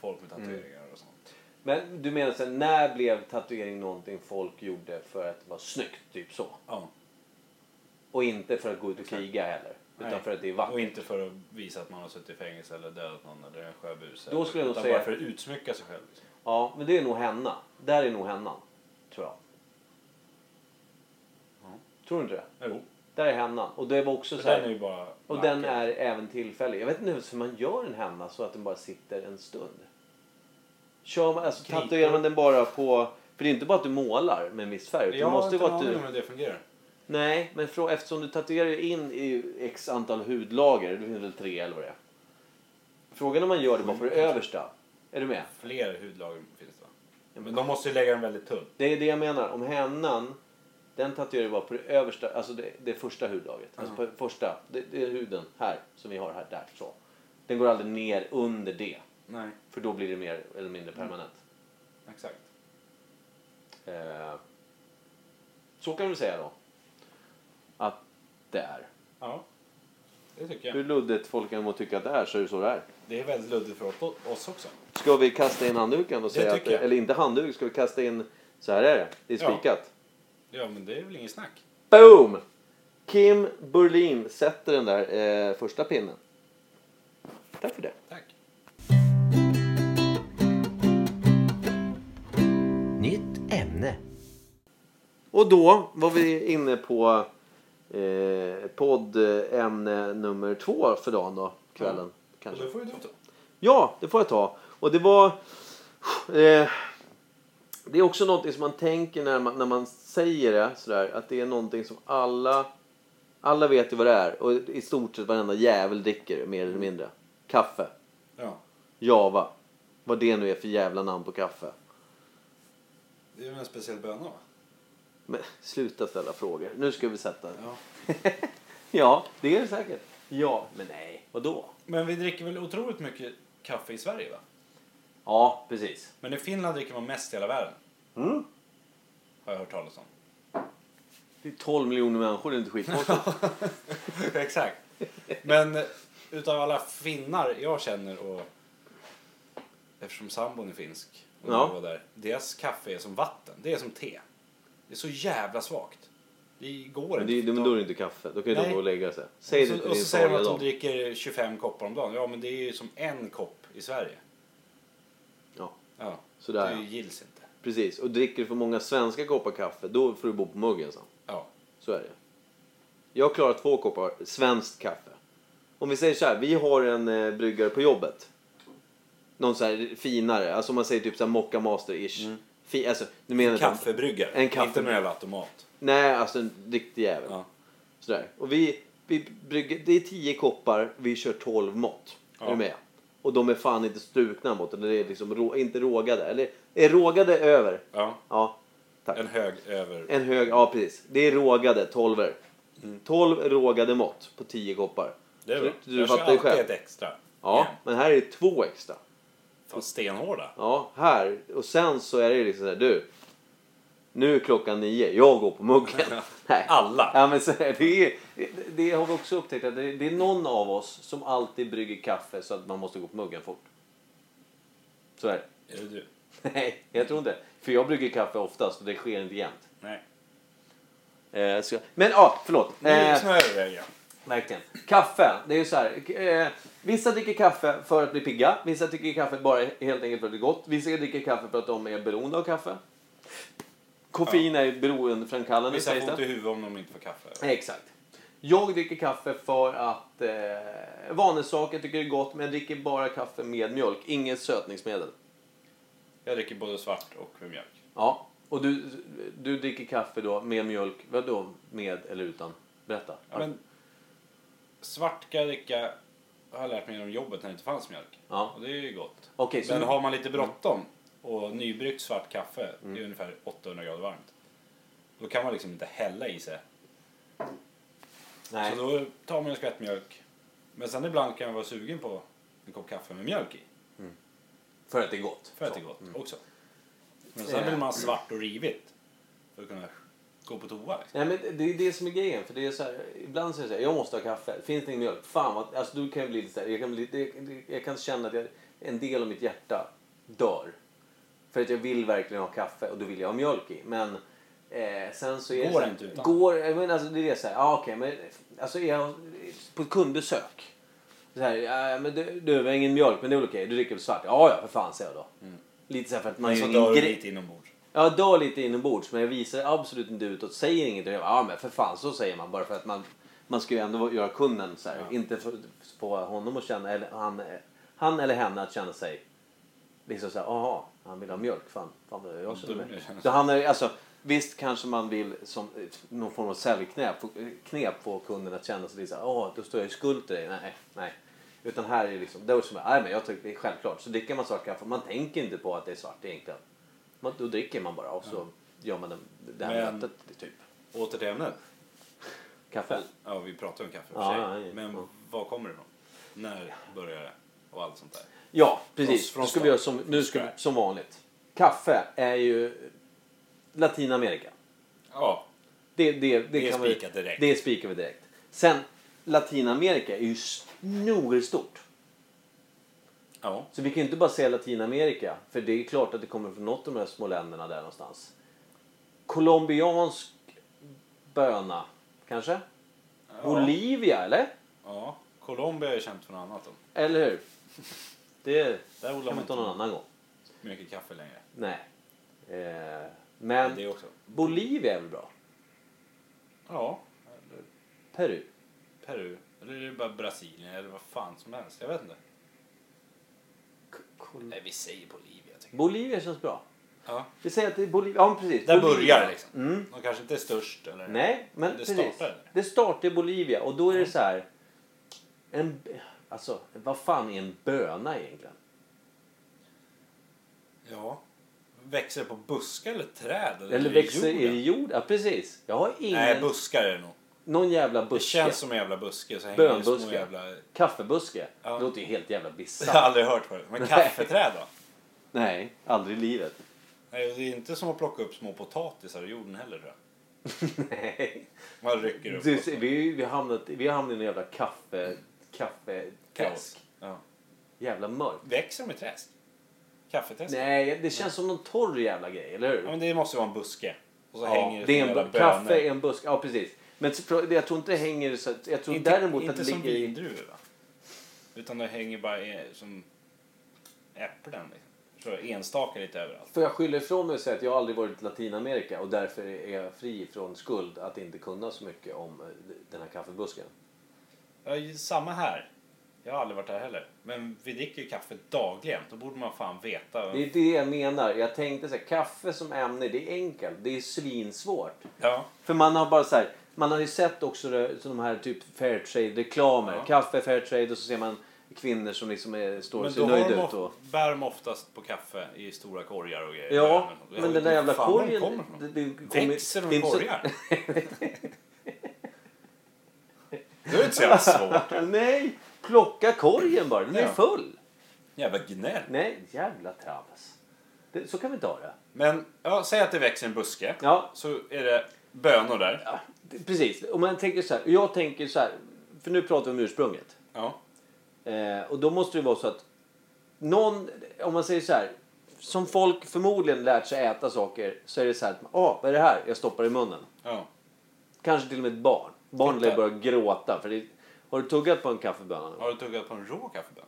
folk med tatueringar och sånt.
Men du menar sen, när blev tatuering någonting folk gjorde för att det var snyggt? Typ så.
Ja.
Och inte för att gå ut och kriga heller. Utan
Nej.
för att det är vackert.
Och inte för att visa att man har suttit i fängelse eller dödat någon eller en sjöbuse.
Då skulle jag nog säga-
bara för att utsmycka sig själv. Liksom.
Ja, men det är nog henna. Där är nog hennan. Tror jag.
Ja.
Tror du inte det?
Jo.
Där är hennan. Och det var också
För
så här,
den är ju bara
Och
vacker.
den är även tillfällig. Jag vet inte hur man gör en henna så att den bara sitter en stund. Kör man, alltså, tatuerar man den bara på... För det är inte bara att du målar med en viss färg.
Jag har inte en aning om hur det fungerar.
Nej, men frå, eftersom du tatuerar in i x antal hudlager, det finns väl tre eller vad det är. Frågan om man gör det bara på det översta. Är du med?
Fler hudlager finns det va?
Men-
de måste ju lägga den väldigt tunn.
Det är det jag menar. Om hennan, den tatuerar bara på det översta, alltså det, det första hudlagret. Alltså på första, det, det är huden här som vi har här, där så. Den går aldrig ner under det.
Nej,
För då blir det mer eller mindre permanent.
exakt.
Eh, så kan vi säga då. Det är.
Ja, det tycker jag.
Hur luddigt folk än må tycka att det är så är det så det är.
Det är väldigt luddigt för oss också.
Ska vi kasta in handduken och säga att,
jag.
eller inte handduk, ska vi kasta in, så här är det, det är
Ja.
spikat.
Ja, men det är väl ingen snack.
Boom! Kim Burlin sätter den där eh, första pinnen. Tack för det.
Tack.
Nytt ämne. Och då var vi inne på eh, poddämne nummer två för dagen då, kvällen.
Och
Kanske.
det får ju du ta.
Ja, det får jag ta. Och det var... Eh, Det är också någonting som man tänker när man, när man säger det sådär. Att det är någonting som alla... Alla vet ju vad det är. Och i stort sett varenda jävel dricker mer eller mindre. Kaffe.
Ja.
Java. Vad det nu är för jävla namn på kaffe.
Det är väl en speciell böna va?
Men sluta ställa frågor. Nu ska vi sätta
Ja.
Ja, det är det säkert. Ja, men nej. Vadå?
Men vi dricker väl otroligt mycket kaffe i Sverige va?
Ja, precis.
Men i Finland dricker man mest i hela världen.
Mm.
Har jag hört talas om.
Det är 12 miljoner människor, det är inte skitkonstigt.
Exakt. Men eh, utav alla finnar jag känner och eftersom sambon är finsk och
Ja.
jag var där. Deras kaffe är som vatten. Det är som te. Det är så jävla svagt. Det går
men, det,
inte.
men då är det inte kaffe. Då kan ju de gå och lägga sig. Säg
och
det
så,
till
och så säger de att de dricker 25 koppar om dagen. Ja men det är ju som en kopp i Sverige.
Ja,
Ja.
sådär
Det gills inte.
Precis. Och dricker du för många svenska koppar kaffe, då får du bo på muggen sen.
Ja.
Så är det. Jag klarar två koppar svenskt kaffe. Om vi säger så här, vi har en eh, bryggare på jobbet. Någon så här finare, alltså om man säger typ så här Mocca Master-ish. Fi, alltså, du menar inte-
Kaffebryggare.
En
Inte
kaffebryggare.
någon jävla automat.
Nej, alltså en riktig jävel.
Ja.
Sådär. Och vi, vi brygger, det är 10 koppar, vi kör 12 mått. Är
Ja.
du med? Och de är fan inte strukna mått, eller det är liksom rå, inte rågade. Eller är rågade över?
Ja.
Ja, tack.
En hög över.
En hög, ja precis. Det är rågade 12 12 rågade mått på 10 koppar.
Det är bra.
Du, du
jag kör
fattar
alltid
själv.
ett extra.
Ja,
Igen.
men här är det två extra.
Fan, stenhårda.
Ja, här. Och sen så är det liksom såhär, du. Nu är klockan nio, jag går på muggen. Nej.
Alla.
Ja, men så är det, är, det har vi också upptäckt att det, det är någon av oss som alltid brygger kaffe så att man måste gå på muggen fort. Så är det.
Är det du?
Nej, jag tror inte. För jag brygger kaffe oftast och det sker inte jämt.
Nej.
Eh, så, men ja, förlåt.
Nu
Eh,
snöar det igen.
Verkligen. Kaffe, det är ju så här. Eh, vissa dricker kaffe för att bli pigga. Vissa dricker kaffe bara helt enkelt för att det är gott. Vissa dricker kaffe för att de är beroende av kaffe. Koffein är beroendeframkallande
Vissa får ont i
det.
huvudet om de inte får kaffe.
Exakt. Jag dricker kaffe för att eh, jag tycker det är gott, men jag dricker bara kaffe med mjölk. Inget sötningsmedel.
Jag dricker både svart och med mjölk.
Ja. Och du, du dricker kaffe då med mjölk, vadå med eller utan? Berätta.
Ja, men svart ska jag dricka, har jag lärt mig genom jobbet när det inte fanns mjölk.
Ja.
Och det är ju gott.
Så
Men
nu-
har man lite bråttom och nybryggt svart kaffe, det
Mm.
är ungefär 800 grader varmt. Då kan man liksom inte hälla i sig.
Nej.
Så då tar man en skvätt mjölk. Men sen ibland kan jag vara sugen på en kopp kaffe med mjölk i.
För att det är gott.
För att det är gott också. Men sen vill man ha svart och rivigt. För att kunna gå på toa. Liksom.
Nej, men det är det som är grejen. För det är så här, ibland säger jag så här, jag måste ha kaffe. Finns det ingen mjölk? Fan vad, alltså du kan bli lite så här, jag kan, bli, jag kan känna att jag, en del av mitt hjärta dör. För att jag vill verkligen ha kaffe och då vill jag ha mjölk i. Men eh, sen så är
Går
det så
inte
här,
utan.
Går, jag menar, alltså det är så här, ja okej men alltså är jag på kundbesök. Så här, ja, men du, du har ingen mjölk men det är väl okej, du dricker väl svart? Ja ja för fan säger jag då. Lite så här för att man
Men
gör
så
ingen
dör du
grej. Jag dör lite inombords men jag visar absolut inte utåt. Säger inget. Jag bara, Ja men för fan så säger man bara för att man, man ska ju ändå göra kunden så här.
Ja.
Inte för- få honom att känna, eller han, han eller henne att känna sig liksom så här, jaha, han vill ha mjölk. Fan, fan vad jag känner mig. Så han är, alltså, visst kanske man vill som någon form av säljknep knep få kunden att känna sig lite åh då står jag i skuld till dig. Nej, nej. Utan här är liksom, det är som, nej men jag tycker det är självklart. Så dricker man svart kaffe, man tänker inte på att det är svart egentligen. Man, då dricker man bara och så gör man det, det här
Men-
mötet typ.
Åter till ämnet.
Kaffe.
Ja, vi pratar om kaffe i och
Ja,
för
ja,
sig.
ja.
Men
Ja.
var kommer det ifrån? När börjar det? Och allt sånt där.
Ja, precis.
Från-
Nu ska
från
vi göra som, nu ska vi,
Scratch.
som vanligt. Kaffe är ju Latinamerika.
Ja,
Det, det, det,
Det är
kan vi-
spikat direkt.
Det spikar vi direkt. Sen, Latinamerika är ju snorstort.
Ja.
Så vi kan ju inte bara säga Latinamerika. För det är klart att det kommer från något av de här små länderna där någonstans. Colombiansk böna, kanske? Bolivia, eller?
ja. Colombia är känt för något annat. Då.
Eller hur? Det kan vi ta någon annan gång.
mycket kaffe längre.
Nej. Eh, men
Det också.
Bolivia är väl bra?
Ja. Eller
Peru?
Peru. Eller är det bara Brasilien eller vad fan som helst. Jag vet inte. Nej, vi säger Bolivia. Tycker jag.
Bolivia känns bra.
Ja.
Vi säger att det är Bolivia. Ja, men precis.
Där
Bolivia.
börjar det liksom.
Mm.
De kanske inte är störst eller?
Nej, men
Det
precis.
startar.
Det startar i Bolivia och då är det så här. En, alltså, vad fan är en böna egentligen?
Ja. Växer på buskar eller träd? Eller,
Eller växer
jorden?
i jord? Ja, precis. Jag har ingen...
Nej, buskar är det nog.
Någon jävla
Det
buske.
känns som en jävla buske. Så hänger det små jävla...
Kaffebuske.
Ja.
Det låter ju helt jävla
Det har jag
bisarrt.
aldrig hört förut. Men kaffeträd då?
Nej, aldrig i livet.
Nej, det är inte som att plocka upp små potatisar ur jorden heller tror jag.
Nej.
Man rycker upp.
Du, vi, vi, har hamnat, vi har hamnat i en jävla kaffe... Kaffe...
Ja.
Jävla mörkt.
Växer de i träsk? Kaffeträsk?
Nej, det känns som någon torr jävla grej, eller hur?
Ja, men det måste ju vara en buske. Och så
Ja,
hänger
det är
små
en, kaffe är en busk. Ja, precis. Men jag tror inte det hänger så att, Jag tror
Inte,
däremot
inte
att det
som vindruvor va? Utan det hänger bara som äpplen. Liksom. Så enstaka lite överallt.
Får jag skylla ifrån mig och säga att jag aldrig varit i Latinamerika och därför är jag fri från skuld att inte kunna så mycket om eh, den här kaffebusken.
Ja, samma här. Jag har aldrig varit där heller. Men vi dricker ju kaffe dagligen. Då borde man fan veta.
Det är det jag menar. Jag tänkte så här, kaffe som ämne, det är enkelt. Det är svinsvårt.
Ja.
För man har bara så här, man har ju sett också det, de här typ Fairtrade-reklamer.
Ja.
Kaffe, Fairtrade och så ser man kvinnor som liksom är, står och
Men
ser
då
nöjda ut. Och,
of, bär de oftast på kaffe i stora korgar och grejer.
ja, men
vet
den där jävla korgen. det- det
Växer
det är
de i korgar? det är inte så jävla svårt.
Nej, plocka korgen bara. Den är
Ja.
full.
Jävla gnäll.
Nej, jävla trams. Det, så kan vi inte ha det.
Men ja, säg att det växer en buske.
Ja,
Så är det bönor där.
ja precis. Om man tänker så här. Jag tänker så här. För nu pratar vi om ursprunget.
Ja.
Eh, och då måste det vara så att någon, om man säger så här. Som folk förmodligen lärt sig äta saker så är det så här. att, Åh, vad är det här? Jag stoppar i munnen.
ja.
Kanske till och med ett barn. Barn lär börja gråta. För det, har du tuggat på en kaffeböna?
Har du tuggat på en rå kaffeböna?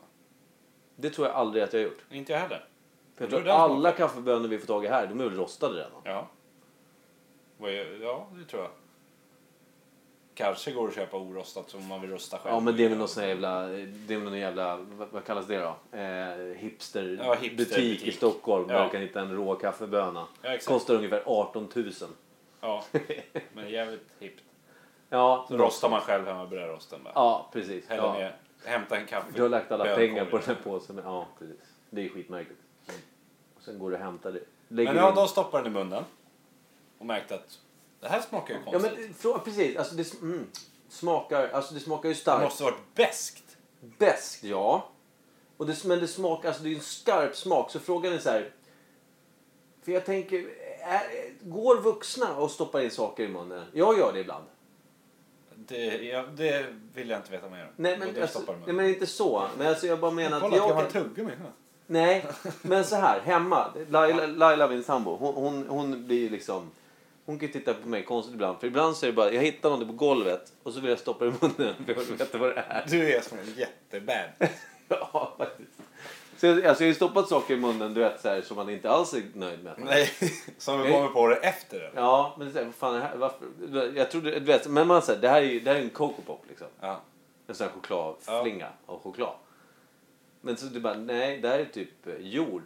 Det tror jag aldrig att jag har gjort.
Inte jag heller.
För jag tror alla
smaken.
kaffebönor vi får tag i här, de är väl rostade redan.
Ja. Ja, det tror jag. Kanske går att köpa orostat som man vill rosta själv.
Ja men det är väl någon sån här jävla, det är väl någon jävla, vad, vad kallas det då? Eh, hipster,
Ja, hipsterbutik.
butik i Stockholm
Ja.
där du kan hitta en rå kaffeböna.
Ja.
Kostar ungefär 18 000.
Ja, men jävligt hippt.
Ja,
Så rostar man själv hemma brödrosten bara.
Ja, precis.
Häller
Ja.
ner, hämta en kaffe.
Du har lagt alla pengar på den här påsen. Ja, precis. Det är skitmärkligt. Och sen går du och hämtar det. Lägger
Men ja,
in-
de stoppade den i munnen. Och märkte att det här smakar ju
Ja
konstigt.
men frå- precis, alltså det sm- mm, smakar, alltså det smakar ju
det
starkt.
måste varit beskt.
Bäst, ja. Och det, men det smakar, alltså det är en skarp smak. Så frågan är så här. För jag tänker, är, går vuxna och stoppar in saker i munnen? Jag gör det ibland.
Det, ja, det vill jag inte veta mer om.
Nej men,
det
alltså, nej, men inte så. Men alltså jag bara menar att
Kolla, jag
jag
har
kan,
tuggummi. här.
Nej, men så här hemma. Laila, Laila min sambo, hon, hon, hon blir liksom... Hon kan titta på mig konstigt ibland. För ibland så är det bara, jag hittar något på golvet och så vill jag stoppa det i munnen för jag vill veta vad det är.
Du är som en jättebad.
Ja, faktiskt. Så jag, alltså jag har stoppat saker i munnen du vet, så här, som man inte alls är nöjd med.
Nej, som vi kommer på det efter det.
Ja, men så här, fan här? Varför? Jag trodde, du vet, men man säger det här är det här är en Coco Pop liksom.
Ja.
En sån här chokladflinga av choklad. Men så du bara, nej, det här är typ eh, jord.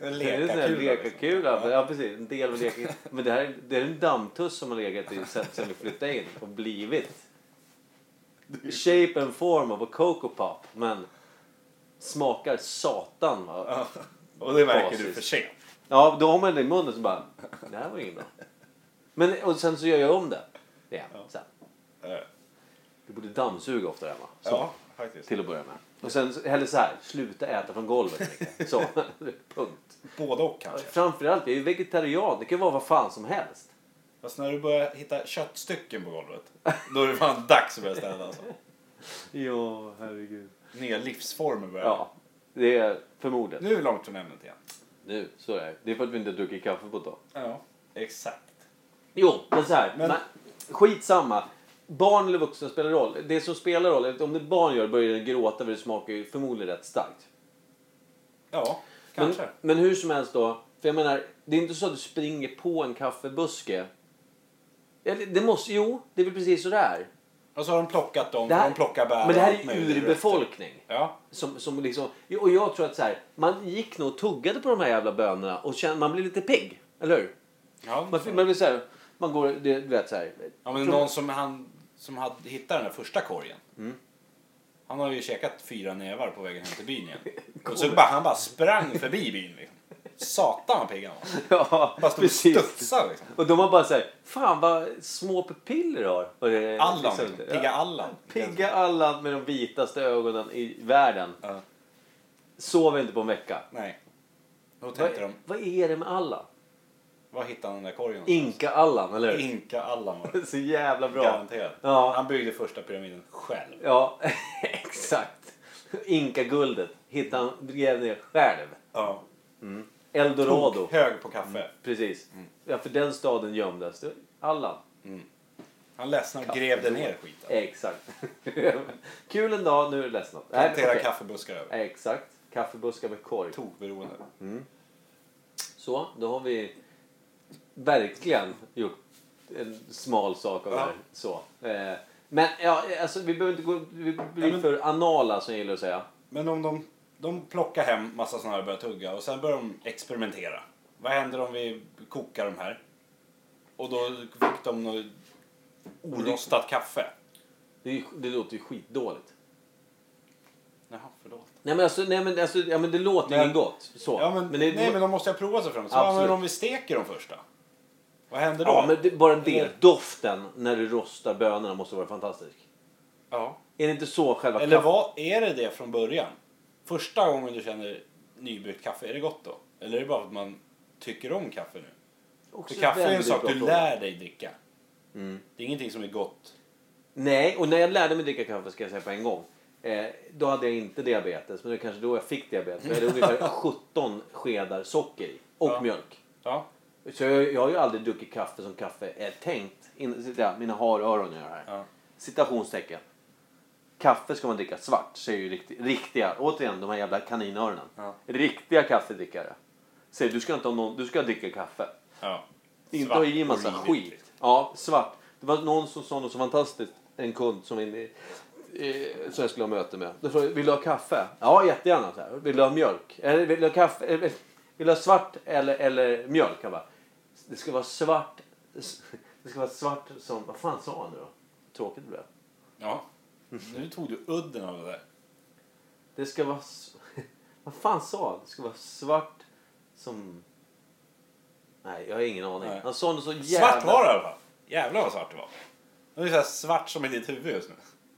En
Det
lekakula.
Ja, precis. En del av lekakulan. Men det här är- det är en dammtuss som har legat i sen, sen vi flyttade in och blivit shape and form of a Coco Pop. Men smakar satan va?
Ja. Och det märker du
Basis.
för sent.
Ja, då har man det i munnen så bara, det här var inget bra. Men och sen så gör jag om det. Igen, sen.
Eh,
Du borde dammsuga oftare hemma. Så,
Ja, faktiskt.
Till att börja med. Och sen, eller så här, sluta äta från golvet. Så, punkt.
Både och kanske.
Framförallt, jag är ju vegetarian. Det kan vara vad fan som helst.
Fast när du börjar hitta köttstycken på golvet, då är det fan dags att börja städa alltså.
Ja, herregud.
Nya livsformer börjar.
Ja, det är förmodligen.
Nu är vi långt från ämnet igen.
Nu, så är det. Det är för att vi inte druckit kaffe på ett tag.
Ja, exakt.
Jo, men så här.
Men-
Men... Skitsamma. Barn eller vuxna spelar roll. Det som spelar roll, om det barn gör börjar den gråta för det smakar ju förmodligen rätt starkt.
Ja,
Men,
kanske.
men hur som helst då. För jag menar, det är inte så att du springer på en kaffebuske. Eller, det måste, jo, det är väl precis så det är.
Och så har de plockat dem,
Det här-
de plockar bär
Men det här är urbefolkning.
Ja.
Som, som liksom, och jag tror att så här, man gick nog och tuggade på de här jävla bönorna och kände, man blir lite pigg. Eller hur?
Ja,
Man, man blir så här, man går, det, du vet så här.
ja men någon som, han, som hade hittat den där första korgen.
Mm.
Han har ju käkat fyra nävar på vägen hem till byn igen. Och så bara, han bara sprang förbi byn liksom. Satan vad pigg han var.
Ja,
Bara stod och
precis.
studsade liksom.
Och de har bara såhär, fan vad små pupiller du har. Och det,
Allan
liksom-
liksom. Pigga Allan.
Pigga Allan med de vitaste ögonen i världen.
Ja.
Sover inte på en vecka.
Nej. Då
Vad,
tänkte de,
vad är det med Allan?
Var hittade han den där korgen?
Inka-Allan, eller hur?
Inka Allan var det.
Så jävla bra.
Garanterat.
Ja.
Han byggde första pyramiden själv.
Ja, exakt. Inka-guldet hittade han, grävde ner själv.
Ja.
Eldorado.
Hög på kaffe.
Precis.
Mm.
Ja, för den staden gömdes. Allan.
Han ledsnade och grävde ner skiten.
Exakt. Kul en dag, nu är det ledsnat.
Plantera
okej.
kaffebuskar över.
Exakt. Kaffebuskar med korg.
Tokberoende.
Så, då har vi verkligen gjort en smal sak av det
Ja.
här. Så. Eh, men ja, alltså, vi behöver inte gå vi blir
Ja, men-
för anala som jag gillar att säga.
Men om de, de plockar hem massa sådana här och börjar tugga och sen börjar de experimentera. Vad händer om vi kokar de här? Och då fick de något orostat kaffe.
Det, det låter ju skitdåligt.
Jaha, förlåt.
Nej men alltså, nej, men, alltså ja, men det låter ju
Men-
gott. Så.
Ja, men,
det,
nej, men de måste ju prova sig fram. Så men om vi steker dem första? Vad händer då?
ja, men det, bara det.
Eller-
Doften när du rostar bönorna måste vara fantastisk.
Ja.
Är det inte så själva
Eller vad är det det från början? Första gången du känner nybryggt kaffe, är det gott då? Eller är det bara för att man tycker om kaffe nu?
Också
För kaffe är en sak du lär dig dricka.
Mm.
Det är ingenting som är gott.
Nej, och när jag lärde mig dricka kaffe ska jag säga på en gång. Eh, då hade jag inte diabetes, men det kanske då jag fick diabetes. Jag hade ungefär 17 skedar socker i. Och
Ja.
mjölk.
Ja.
Så jag, jag har ju aldrig druckit kaffe som kaffe är tänkt. In, ja, mina haröron gör här.
Ja.
Citationstecken. Kaffe ska man dricka svart, säger ju rikti, riktiga, återigen de här jävla kaninöronen.
Ja.
Riktiga kaffedrickare. Säger du ska inte ha någon, du ska dricka kaffe.
ja.
Inte ha i massa skit. Ja, svart. Det var någon som sa något så fantastiskt. En kund som, in, eh, som jag skulle ha möte med. Då frågade vill du ha kaffe? Ja, jättegärna. Så här. Vill du ha mjölk? Eller vill du ha kaffe? Vill du ha svart eller, eller mjölk? Han bara, det ska vara svart. Det ska vara svart som... Vad fan sa han nu då? Tråkigt det blev.
Ja. Nu tog du udden av det där.
Det ska vara... Vad fan sa han? Det ska vara svart som... Nej, jag har ingen aning.
Nej.
Han sa något så jävla...
Svart var det i alla fall. Jävlar vad svart det var. Det är så svart som i ditt huvud just nu.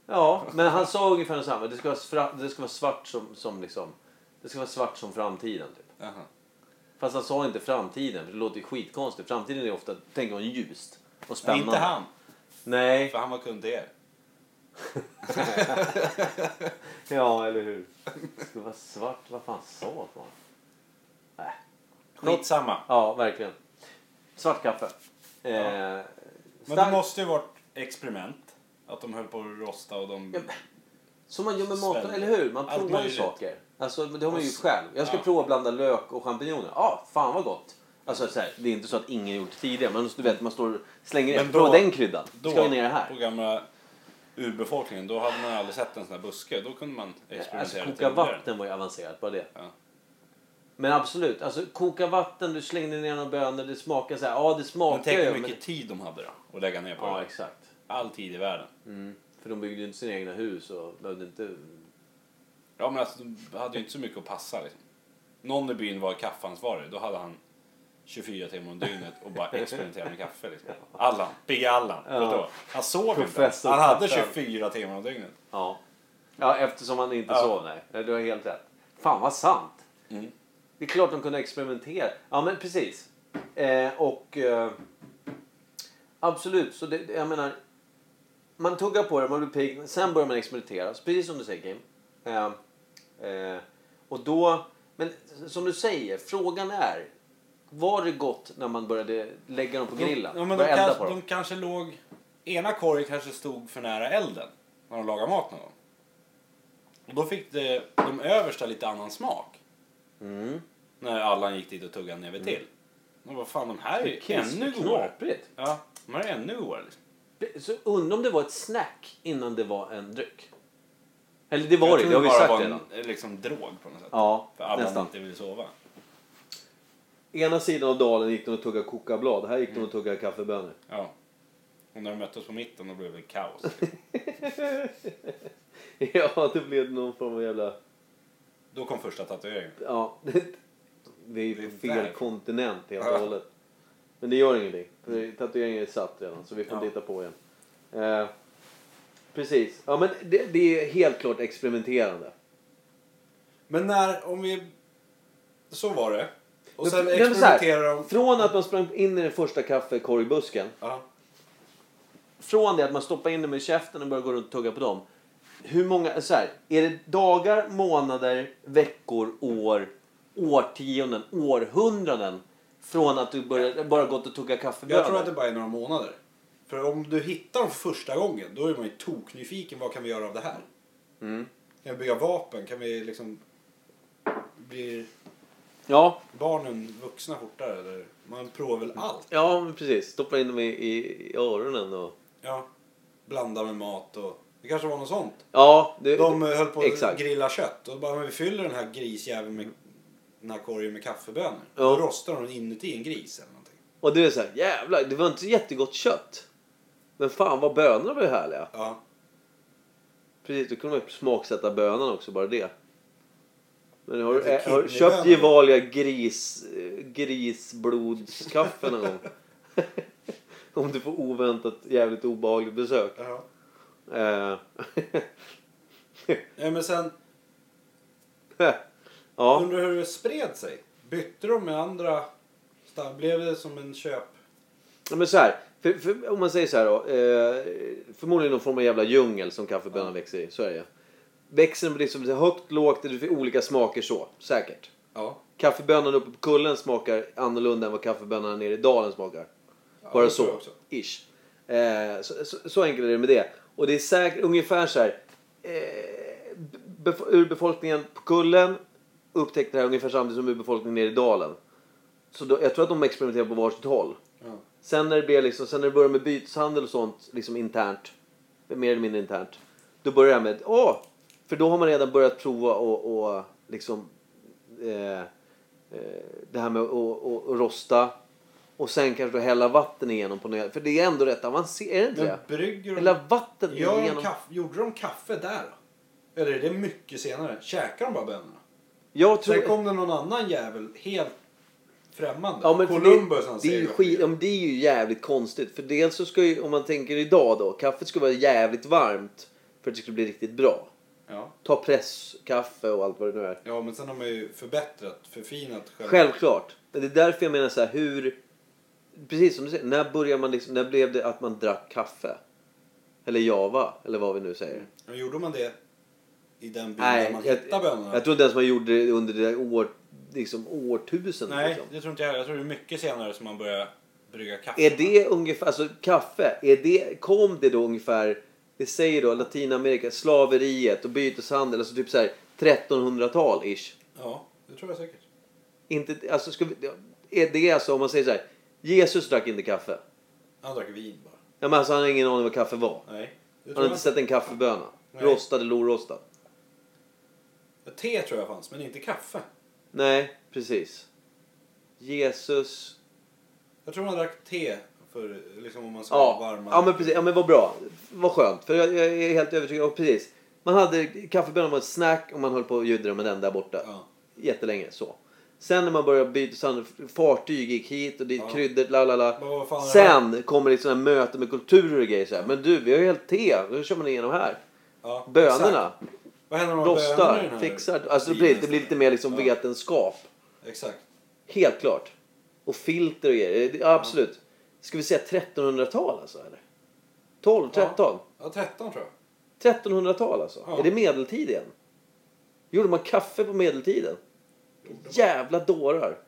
Ja, men han sa ungefär detsamma. Det ska vara, fra, det ska vara svart som, som liksom... Det ska vara svart som framtiden, typ.
Jaha.
Fast han sa inte framtiden, för det låter ju skitkonstigt. Framtiden är ofta, tänker man, ljust och
Men
spännande.
inte han.
Nej.
För han var kund till er.
Ja, eller hur? Det ska vara svart. Vad fan sa han? Nej.
Skitsamma.
Ja, verkligen. Svart kaffe. Eh,
Men det måste ju varit experiment. Att de höll på att rosta och de...
Ja, Som man gör med mat, eller hur? Man provar ju saker. Alltså, men det har man ju gjort själv. Jag ska
ja.
prova att blanda lök och champinjoner. Ja, fan vad gott. Alltså, så här, det är inte så att ingen gjort det tidigare, men du vet, man står slänger
Men då-
Prova den kryddan.
Då,
ska vi ner det
på
här.
gamla urbefolkningen, då hade man aldrig sett en sån här buske. Då kunde man
Alltså,
experimentera lite
koka vatten var ju avancerat, bara det.
Ja.
Men absolut, alltså koka vatten, du slängde ner några bönor, det smakar så här. Ja, det
Men
smakar
tänk
ju.
hur
men-
mycket tid de hade då. Att lägga ner på
Ja,
det.
exakt.
All tid i världen.
Mm. För de byggde ju inte sina egna hus och behövde inte...
Ja, men alltså, de hade ju inte så mycket att passa liksom. Någon i byn var kaffeansvarig. Då hade han 24 timmar om dygnet och bara experimenterade med kaffe. Liksom. Allan, Big Allan.
Ja.
Han sov inte.
Professor
Han hade
Kaffe.
24 timmar om dygnet.
Ja. Ja, eftersom han inte
Ja.
sov, nej. Du har helt rätt. Fan vad sant.
Mm.
Det är klart de kunde experimentera. Ja, men precis. Eh, och eh, absolut, så det, jag menar. Man tuggar på det, man blir pigg. Sen börjar man experimentera. Så Precis som du säger Kim. Eh, eh, och då, men som du säger, frågan är. Var det gott när man började lägga dem på grillen?
Ja, men de, kanske,
på dem?
de kanske låg... Ena korgen kanske stod för nära elden när de lagade mat någon gång. Och då fick det, de översta lite annan smak.
Mm.
När Allan gick dit och tuggade näve till. Och vad fan, de här är ju ännu godare. Ja, de här är ännu godare. Liksom.
Så undrar om det var ett snack innan det var en dryck. Eller det var
Jag
det, det har vi sagt
var
redan.
en liksom, drog på något sätt.
Ja,
För alla
nästan.
inte vill sova.
Ena sidan av dalen gick de och tuggade kokablad. Här gick de och tuggade kaffebönor.
Ja. Och när de möttes på mitten då blev det kaos.
ja, det blev någon form av jävla...
Då kom första tatueringen.
Ja, vi är ju
Det är
på fel
där.
kontinent helt och hållet. Men det gör ingenting. För tatueringen är satt redan så vi får
Ja.
titta på igen. Eh, precis. Ja men det, det är helt klart experimenterande.
Men när, om vi... Så var det. Och sen
nej, men så här,
experimenterar de...
Från att man sprang in i den första kaffekorgbusken.
Ja.
Från det att man stoppar in dem i käften och börjar gå runt och tugga på dem. Hur många, så här, är det dagar, månader, veckor, år, årtionden, århundraden från att du börjar, bara gått och tugga kaffebönor?
Jag tror att det bara är några månader. För om du hittar dem för första gången, då är man ju toknyfiken. Vad kan vi göra av det här?
Mm.
Kan vi bygga vapen? Kan vi liksom... Blir
Ja,
barnen vuxna fortare? Eller? Man provar väl allt?
ja men precis. Stoppa in dem i, i, i öronen och...
Ja. Blanda med mat och... Det kanske var något sånt.
Ja, det,
De höll på att grilla kött och bara, men vi fyller den här grisjäveln med den här korgen med kaffebönor.
Ja.
Då rostar de inuti en gris eller någonting.
Och det är så här, jävlar, det var inte så jättegott kött. Men fan vad bönorna var ju härliga.
Ja.
Precis, då kunde man ju smaksätta bönan också, bara det. Men har, du- äh, har du köpt. Gevalia gris, eh, grisblodskaffe någon gång? Om du får oväntat jävligt obehagligt besök.
ja.
Eh,
ja men sen,
ja,
undrar hur det spred sig. Bytte de med andra? sta- Blev det som en köp?
Ja, men så här, för, för, om man säger så här då. Eh, förmodligen någon form av jävla djungel som kaffebönan
Ja.
växer i. Så är det Växer den liksom högt, lågt, det finns olika smaker så. Säkert.
Ja.
Kaffebönan uppe på kullen smakar annorlunda än vad kaffebönan nere i dalen smakar. Bara
tror jag
så. Ish. Eh, så, så, så enkelt är det med det. Och det är säkert ungefär så här. Eh, bef- urbefolkningen på kullen upptäckte det här ungefär samtidigt som urbefolkningen nere i dalen. Så då, jag tror att de experimenterar på varsitt håll. Sen när det, blev liksom, sen när det började med byteshandel och sånt, liksom internt, mer eller mindre internt, då började här med, åh, för då har man redan börjat prova och, och liksom, eh, eh, det här med att rosta och sen kanske då hälla vatten igenom på nya, för det är ändå rätt avancerat,
Men brygger de...
Hälla vatten
Gör
igenom.
kaffe, gjorde de kaffe där då? Eller är det mycket senare? Käkar de bara bönorna?
Jag tror,
Sen kom det någon annan jävel helt främmande.
Ja, men
Columbus han
det, det, är ju skit, ja, men det är ju jävligt konstigt. För dels så ska ju, om man tänker idag då, kaffet ska vara jävligt varmt för att det ska bli riktigt bra.
Ja.
Ta presskaffe och allt vad det nu är.
ja, men sen har man ju förbättrat, förfinat själva.
Självklart. Men det är därför jag menar så här, hur... Precis som du säger, när började man liksom, när blev det att man drack kaffe? Eller java, eller vad vi nu säger.
Ja, gjorde man det i den byn
Nej,
där man
jag,
hittade bönorna?
jag tror inte ens man gjorde det under det där år, liksom, årtusendet.
Nej,
Liksom.
det tror inte jag. Jag tror det är mycket senare som man börjar brygga kaffe.
Är det ungefär, alltså kaffe, är det, kom det då ungefär, det säger då Latinamerika, slaveriet och byteshandel, alltså typ så här 1300-tal ish.
Ja, det tror jag säkert.
Inte, alltså ska vi, är det alltså om man säger så här, Jesus drack inte kaffe.
Han drack vin bara.
Ja, men alltså han har ingen aning vad kaffe var.
Nej,
Han har
jag
inte sett en kaffeböna.
Nej.
Rostad eller orostad.
Te tror jag fanns, men inte kaffe.
Nej, precis. Jesus.
Jag tror man drack te för liksom om man ska
Ja,
varma.
ja men precis. Ja men vad bra. Vad skönt. För jag, jag är helt övertygad om precis. Man hade kaffebönan var ett snack och man höll på och juddra med den där borta.
Ja.
Jättelänge så. Sen när man började byta sand, fartyg gick hit och dit,
Ja.
kryddor, la la la. Sen kommer det sådana möten med kulturer och grejer så här. Men du, vi har ju helt te. Hur kör man igenom här?
Ja,
Bönorna.
exakt. Vad händer i den
Rostar, fixar. Alltså det blir, det blir lite mer liksom
Ja.
vetenskap.
Exakt.
Helt klart. Och filter och grejer. Ja, absolut. Ska vi säga 1300-tal alltså? Eller? 12, 13?
Ja, 13 tror jag.
1300-tal alltså?
Ja.
Är det medeltid igen? Gjorde man kaffe på medeltiden? Jävla dårar.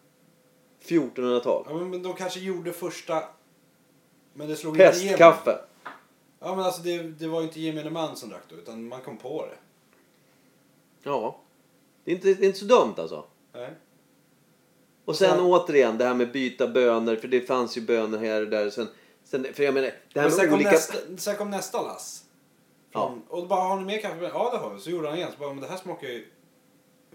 1400-tal.
Ja, men, de kanske gjorde första... Men det slog.
Pestkaffe.
Ja, men alltså det, det var ju inte gemene man som drack då, utan man kom på det.
Ja. Det är, inte, det är inte så dumt alltså.
Nej.
Och sen
Ja.
återigen det här med byta bönor. För det fanns ju bönor här och där. Sen Sen, för jag menar, det här
Men sen, kom
olika...
nästa, sen kom nästa lass. Från, Och då bara, har ni mer kaffe? Ja det har vi. Så gjorde han igen. Så bara, men det här smakar ju...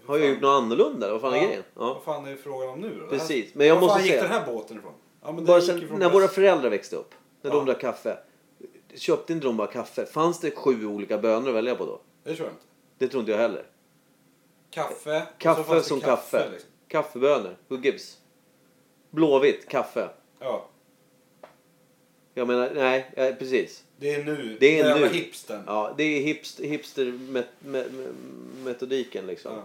Har jag gjort något annorlunda? Vad fan är
Ja,
grejen? Ja.
Vad fan är frågan om nu då?
Precis, men jag
var
måste
fan gick
säga-
den här båten ifrån? Ja, men
Bara sen, när våra
väst.
föräldrar växte upp, när
Ja.
de drack kaffe. Köpte inte de bara kaffe? Fanns det sju olika bönor att välja på då?
Det tror jag inte.
Det tror inte jag heller.
Kaffe.
Kaffe som kaffe.
liksom.
Kaffebönor. Who gives? Blåvitt, kaffe.
Ja.
Jag menar, nej, ja, precis.
Det är nu.
Det är nu.
hipstern.
Ja, det är hipst, hipster-metodiken liksom.
Ja.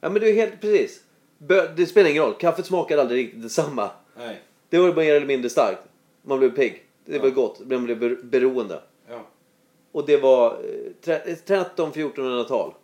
Ja, men det är helt precis. Bö, det spelar ingen roll. Kaffet smakar aldrig riktigt detsamma.
Nej.
Det var mer eller mindre starkt. Man blev pigg. Det var
Ja.
gott. Man blev ber- beroende.
Ja.
Och det var eh, tre- 13-1400-tal.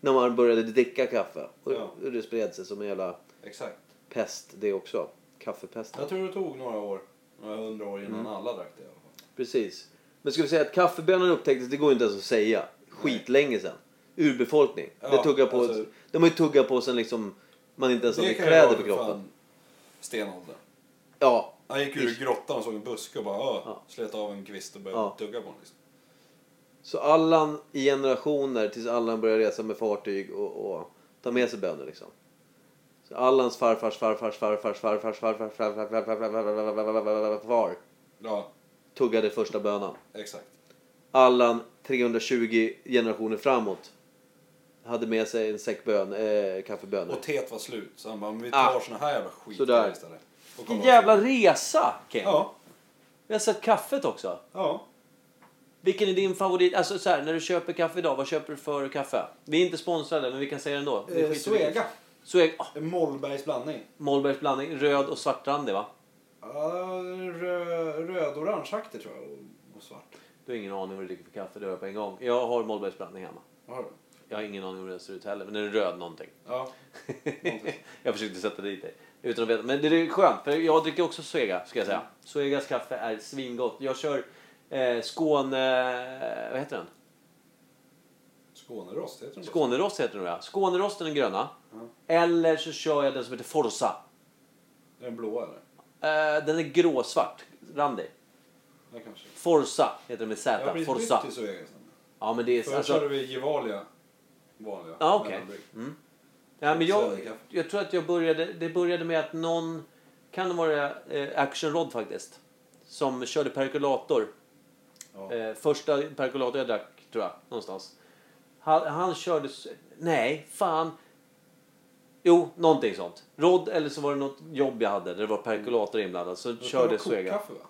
När man började dricka kaffe. Och
Ja.
det spred sig som en jävla
Exakt.
pest det också. Kaffepesten.
Jag tror det tog några år. Några hundra år innan
Mm.
alla drack det i alla fall.
Precis. Men ska vi säga att kaffebönan upptäcktes, det går inte ens att säga. Skitlänge sedan. Urbefolkning.
Ja,
det tuggar på,
alltså-
de har ju tuggat på sen liksom man inte ens hade kläder på kroppen.
Stenåldern.
Ja,
Han gick ur grottan och såg en buske och bara. Ja. slet av en kvist och började
Ja.
tugga på den. Liksom.
Så Allan i generationer tills Allan började resa med fartyg och, och ta med sig bönor liksom. Så Allans farfars farfars farfars farfars farfars farfars far
Ja,
tuggade första bönan.
exakt.
Allan 320 generationer framåt hade med sig en säck bön, eh, kaffebönor.
Och teet var slut. Så han bara, men vi
Ah.
tar såna här jävla skit
Sådär.
istället.
Vilken jävla resa Ken!
Ja.
Vi har sett kaffet också.
Ja.
Vilken är din favorit? Alltså så här, när du köper kaffe idag, vad köper du för kaffe? Vi är inte sponsrade, men vi kan säga det ändå. Det
Eh, Svega.
Svega. Oh,
En Mollbergs blandning.
Mollbergs blandning, röd och svartrandig va?
Ja, rö, röd-orangeaktig tror jag. Och, svart.
Du har ingen aning vad du dricker för kaffe, det hör jag på en gång. Jag har Mollbergs blandning hemma.
Har du?
Jag har ingen aning om hur den ser ut heller, men den är röd någonting.
Ja. Någonting.
jag försökte sätta dit dig. Utan att veta. Men det är skönt, för jag dricker också Svega, ska jag säga. Svegas kaffe är svingott. Jag kör eh, Skåne... Vad heter den?
Skånerost, heter den?
Skånerost heter den ja. Skånerosten den gröna.
Ja.
Eller så kör jag den som heter Forza.
Är den blåa eller?
Eh, den är gråsvart, randig.
Ja, kanske.
Forza heter den med
Jag
Z.
har precis
Forza.
till Svega sen.
Ja men det är...
Förut
Alltså,
körde vi Gevalia. Vanliga.
ja okej.
mellanbrygg.
Mm. Ja, men jag, jag tror att jag började... Det började med att någon... Kan det vara eh, Action Rod faktiskt. Som körde perkulator.
Ja.
Eh, första perkulator jag drack, tror jag, någonstans. Han, han körde... Nej, fan. Jo, någonting sånt. Rod eller så var det något jobb jag hade där det var perkulator inblandad. Så
det
körde Svega.
kokkaffe va?